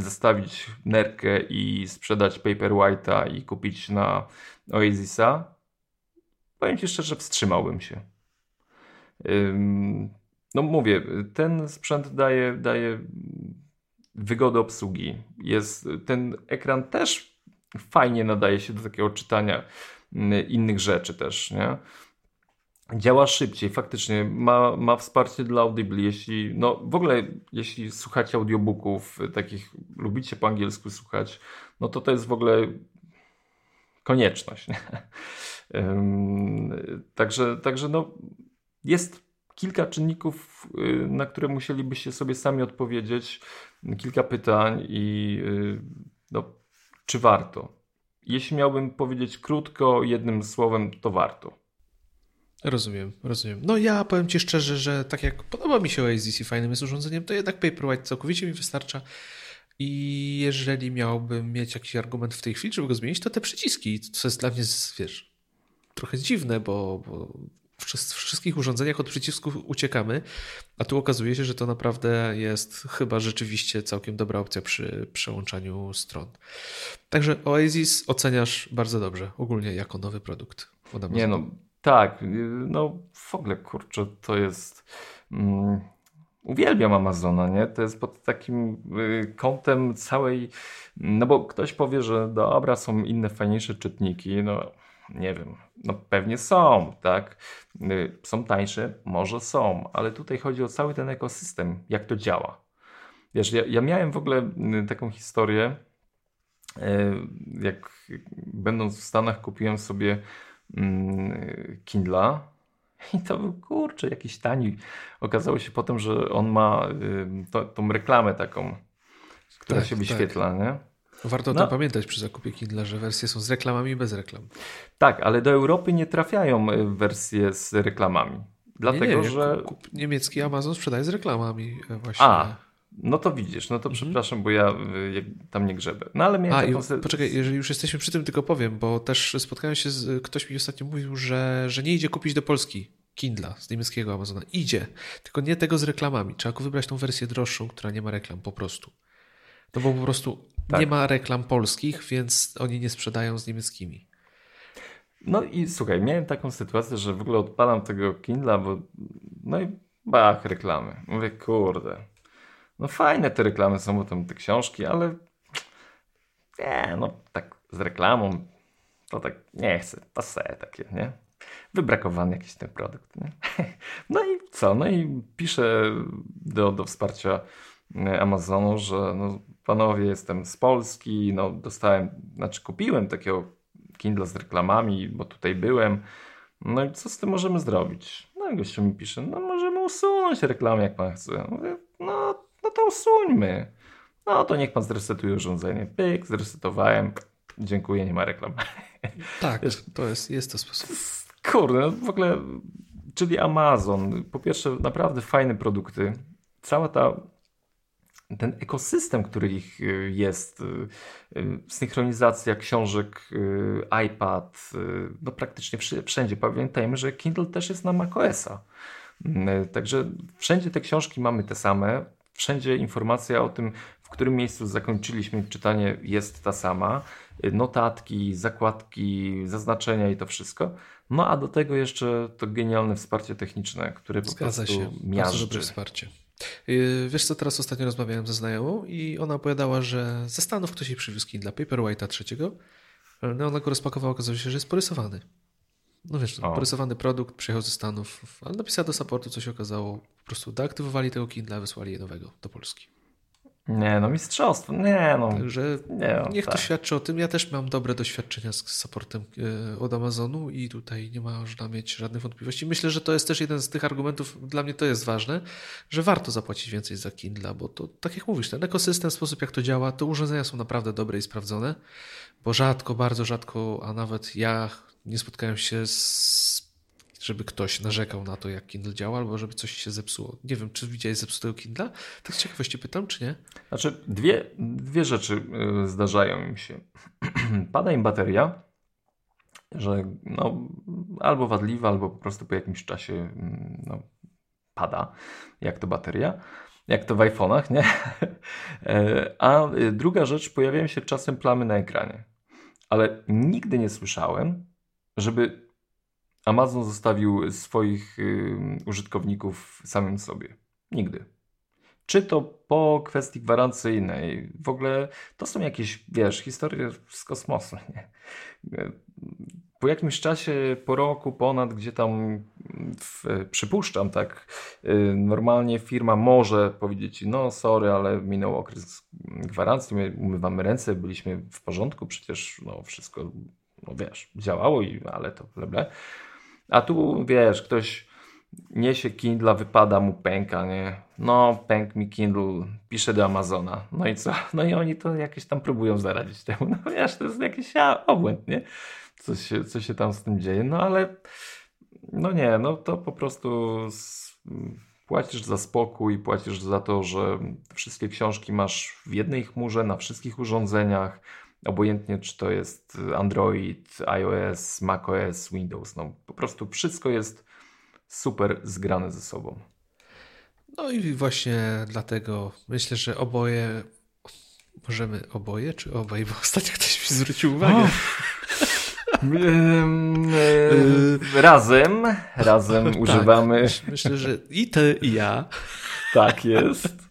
zostawić nerkę i sprzedać Paperwhite'a i kupić na Oasisa, powiem Ci szczerze, wstrzymałbym się. No mówię, ten sprzęt daje, daje wygodę obsługi. Jest, ten ekran też fajnie nadaje się do takiego czytania innych rzeczy też, nie? Działa szybciej, faktycznie ma, ma wsparcie dla Audible. Jeśli, no w ogóle, jeśli słuchacie audiobooków, takich lubicie po angielsku słuchać, no to to jest w ogóle konieczność. Nie? Także, także no, jest kilka czynników, y, na które musielibyście sobie sami odpowiedzieć, kilka pytań i y, no, czy warto. Jeśli miałbym powiedzieć krótko, jednym słowem, to warto. Rozumiem, rozumiem. No ja powiem Ci szczerze, że tak jak podoba mi się Oasis i fajnym jest urządzeniem, to jednak Paperwhite całkowicie mi wystarcza. I jeżeli miałbym mieć jakiś argument w tej chwili, żeby go zmienić, to te przyciski, co jest dla mnie, wiesz, trochę dziwne, bo, bo w wszystkich urządzeniach od przycisków uciekamy, a tu okazuje się, że to naprawdę jest chyba rzeczywiście całkiem dobra opcja przy przełączaniu stron. Także Oasis oceniasz bardzo dobrze, ogólnie jako nowy produkt. Nie no, tak, no w ogóle kurczę, to jest... Mm, uwielbiam Amazona, nie? To jest pod takim y, kątem całej... No bo ktoś powie, że dobra, są inne, fajniejsze czytniki, no nie wiem, no pewnie są, tak? Y, są tańsze, może są, ale tutaj chodzi o cały ten ekosystem, jak to działa. Wiesz, ja, ja miałem w ogóle y, taką historię, y, jak będąc w Stanach kupiłem sobie Kindla i to był kurczę jakiś tani. Okazało się potem, że on ma to, tą reklamę taką, która tak, się wyświetla, tak. nie? Warto o no. tym pamiętać przy zakupie Kindle, że wersje są z reklamami i bez reklam. Tak, ale do Europy nie trafiają e, wersje z reklamami. Dlatego, nie, nie, że. Niemiecki Amazon sprzedaje z reklamami e, właśnie. A, no to widzisz, no to mhm. przepraszam, bo ja e, tam nie grzebę. No ale miałem A, taką... i, poczekaj, jeżeli już jesteśmy przy tym, tylko powiem, bo też spotkałem się z. Ktoś mi ostatnio mówił, że, że nie idzie kupić do Polski. Kindla z niemieckiego Amazona. Idzie, tylko nie tego z reklamami. Trzeba wybrać tą wersję droższą, która nie ma reklam po prostu. No bo po prostu tak. nie ma reklam polskich, więc oni nie sprzedają z niemieckimi. No i słuchaj, miałem taką sytuację, że w ogóle odpalam tego Kindla, bo no i bach, reklamy. Mówię, kurde, no fajne te reklamy są, tam te książki, ale nie, no tak z reklamą to tak nie chcę, to se takie, nie? Wybrakowany jakiś ten produkt, nie? No i co? No i piszę do, do wsparcia Amazonu, że no, panowie, jestem z Polski, no dostałem, znaczy kupiłem takiego Kindle z reklamami, bo tutaj byłem. No i co z tym możemy zrobić? No i gościu mi pisze, no możemy usunąć reklamę jak pan chce. Mówię, usuńmy. No to niech pan zresetuje urządzenie. Pyk, zresetowałem. Dziękuję, nie ma reklam. Tak, to jest, jest to sposób. Kurde, no w ogóle, czyli Amazon. Po pierwsze, naprawdę fajne produkty. Cała ta ten ekosystem, który ich y, jest, y, y, synchronizacja książek, iPad, no praktycznie wszędzie. Pamiętajmy, że Kindle też jest na macOSa. Także wszędzie te książki mamy te same, wszędzie informacja o tym, w którym miejscu zakończyliśmy czytanie jest ta sama. Notatki, zakładki, zaznaczenia i to wszystko. No a do tego jeszcze to genialne wsparcie techniczne, które po Zgadza prostu się. miażdży. Bardzo dobre wsparcie. Y, wiesz co, teraz ostatnio rozmawiałem ze znajomą i ona opowiadała, że ze Stanów ktoś jej przywiózł dla Paperwhite'a trzeciego. No ona go rozpakowała, okazało się, że jest porysowany. No wiesz, o. porysowany produkt przyjechał ze Stanów, ale napisała do supportu, co się okazało. Po prostu deaktywowali tego Kindla, wysłali je nowego do Polski. Nie, no mistrzostwo, nie no. Także nie, no, niech tak. to świadczy o tym. Ja też mam dobre doświadczenia z supportem e, od Amazonu i tutaj nie można mieć żadnych wątpliwości. Myślę, że to jest też jeden z tych argumentów, dla mnie to jest ważne, że warto zapłacić więcej za Kindle, bo to tak jak mówisz, ten ekosystem, sposób jak to działa, to urządzenia są naprawdę dobre i sprawdzone, bo rzadko, bardzo rzadko, a nawet ja nie spotkałem się z żeby ktoś narzekał na to, jak Kindle działa, albo żeby coś się zepsuło. Nie wiem, czy widziałeś zepsutego Kindla? Tak z ciekawości pytam, czy nie? Znaczy, dwie, dwie rzeczy y, zdarzają mi się. Pada im bateria, że no, albo wadliwa, albo po prostu po jakimś czasie mm, no, pada, jak to bateria, jak to w iPhone'ach, nie? E, a druga rzecz, pojawiają się czasem plamy na ekranie. Ale nigdy nie słyszałem, żeby Amazon zostawił swoich użytkowników samym sobie. Nigdy. Czy to po kwestii gwarancyjnej, w ogóle to są jakieś, wiesz, historie z kosmosu, nie? Po jakimś czasie, po roku, ponad, gdzie tam w, przypuszczam, tak, y, normalnie firma może powiedzieć no sorry, ale minął okres gwarancji, my umywamy ręce, byliśmy w porządku, przecież no wszystko, no wiesz, działało, i, ale to ble, A tu, wiesz, ktoś niesie Kindle, wypada mu pęka, nie? No, pęk mi Kindle, pisze do Amazona. No i co? No i oni to jakieś tam próbują zaradzić temu. No wiesz, to jest jakiś obłęd, nie? Co się, co się tam z tym dzieje. No ale no nie, no to po prostu płacisz za spokój, płacisz za to, że wszystkie książki masz w jednej chmurze, na wszystkich urządzeniach, obojętnie czy to jest Android, iOS, macOS, Windows, no po prostu wszystko jest super zgrane ze sobą. No i właśnie dlatego myślę, że oboje możemy oboje czy obaj, bo ostatnio ktoś mi zwrócił uwagę. razem, razem tak, używamy. Myślę, że i ty, i ja. Tak jest.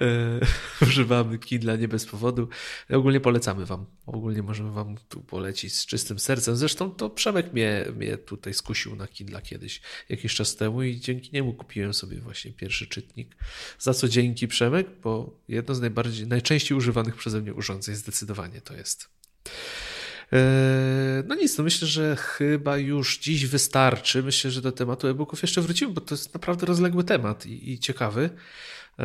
E, używamy Kindle nie bez powodu. Ogólnie polecamy Wam. Ogólnie możemy Wam tu polecić z czystym sercem. Zresztą to Przemek mnie, mnie tutaj skusił na Kindle kiedyś, jakiś czas temu i dzięki niemu kupiłem sobie właśnie pierwszy czytnik. Za co dzięki Przemek, bo jedno z najbardziej, najczęściej używanych przeze mnie urządzeń zdecydowanie to jest. E, no nic, no myślę, że chyba już dziś wystarczy. Myślę, że do tematu e-booków jeszcze wrócimy, bo to jest naprawdę rozległy temat i, i ciekawy. E,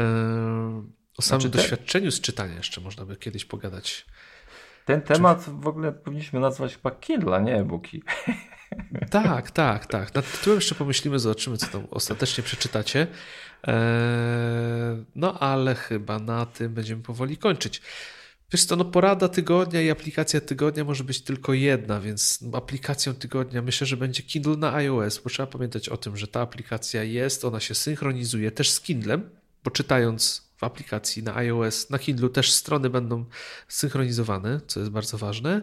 o samym znaczy doświadczeniu z czytania jeszcze można by kiedyś pogadać. Ten temat Czy... w ogóle powinniśmy nazwać chyba Kindle, nie e-booki. Tak, tak, tak. Nad tytułem jeszcze pomyślimy, zobaczymy, co tam ostatecznie przeczytacie. E, no ale chyba na tym będziemy powoli kończyć. Wiesz co, no porada tygodnia i aplikacja tygodnia może być tylko jedna, więc aplikacją tygodnia myślę, że będzie Kindle na iOS, bo trzeba pamiętać o tym, że ta aplikacja jest, ona się synchronizuje też z Kindlem, bo czytając w aplikacji na iOS, na Kindle też strony będą synchronizowane, co jest bardzo ważne.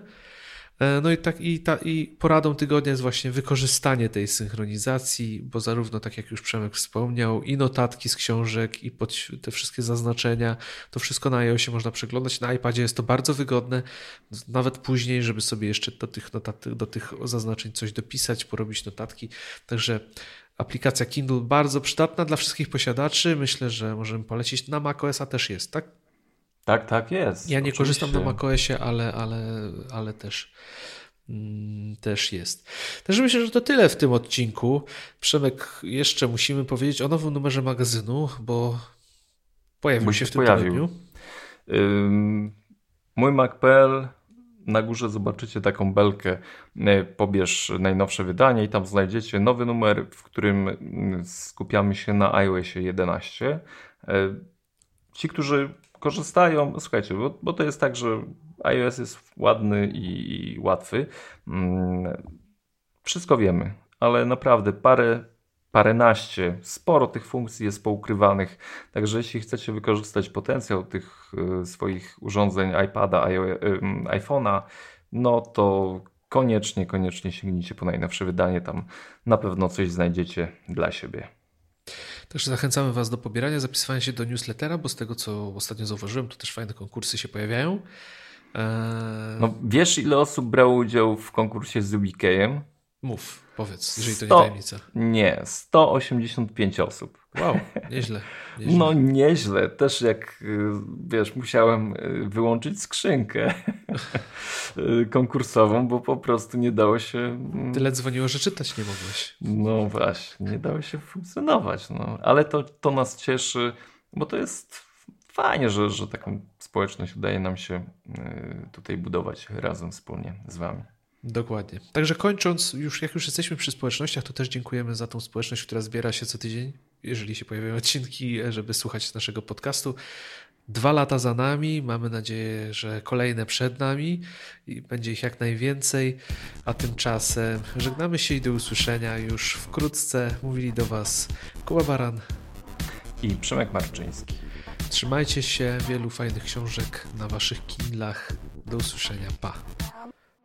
E, no i tak i, ta, i poradą tygodnia jest właśnie wykorzystanie tej synchronizacji, bo zarówno tak jak już Przemek wspomniał, i notatki z książek, i pod te wszystkie zaznaczenia, to wszystko na iOSie można przeglądać. Na iPadzie jest to bardzo wygodne, nawet później, żeby sobie jeszcze do tych notatek, do tych zaznaczeń coś dopisać, porobić notatki. Także aplikacja Kindle bardzo przydatna dla wszystkich posiadaczy. Myślę, że możemy polecić. Na macOSa też jest, tak? Tak, tak jest. Ja nie Oczywiście. korzystam na macOSie, ale, ale, ale też, mm, też jest. Także myślę, że to tyle w tym odcinku. Przemek, jeszcze musimy powiedzieć o nowym numerze magazynu, bo pojawił bo się w tym pojawił. tygodniu. Ym, mój Mac.pl na górze zobaczycie taką belkę. E, pobierz najnowsze wydanie i tam znajdziecie nowy numer, w którym skupiamy się na iOSie 11. E, ci, którzy korzystają, słuchajcie, bo, bo to jest tak, że iOS jest ładny i, i łatwy. Mm, wszystko wiemy, ale naprawdę parę, paręnaście, sporo tych funkcji jest poukrywanych. Także jeśli chcecie wykorzystać potencjał tych y, swoich urządzeń iPada, y, iPhone'a, no to koniecznie, koniecznie sięgnijcie po najnowsze wydanie. Tam na pewno coś znajdziecie dla siebie. Także zachęcamy Was do pobierania, zapisywania się do newslettera, bo z tego, co ostatnio zauważyłem, to też fajne konkursy się pojawiają. Eee... No, wiesz, ile osób brało udział w konkursie z Ubikejem? Mów, powiedz, jeżeli to nie tajemnica. Nie, 185 osób. Wow, nieźle, nieźle. No nieźle. Też jak, y, wiesz, musiałem y, wyłączyć skrzynkę y, konkursową, bo po prostu nie dało się... Mm, Tyle dzwoniło, że czytać nie mogłeś. No właśnie, nie dało się funkcjonować. No. Ale to, to nas cieszy, bo to jest fajnie, że, że taką społeczność udaje nam się tutaj budować razem, wspólnie z wami. Dokładnie. Także kończąc, już jak już jesteśmy przy społecznościach, to też dziękujemy za tą społeczność, która zbiera się co tydzień, jeżeli się pojawiają odcinki, żeby słuchać naszego podcastu. Dwa lata za nami, mamy nadzieję, że kolejne przed nami i będzie ich jak najwięcej. A tymczasem żegnamy się i do usłyszenia już wkrótce. Mówili do Was Kuba Baran i Przemek Marczyński. Trzymajcie się, wielu fajnych książek na Waszych kindlach. Do usłyszenia. Pa.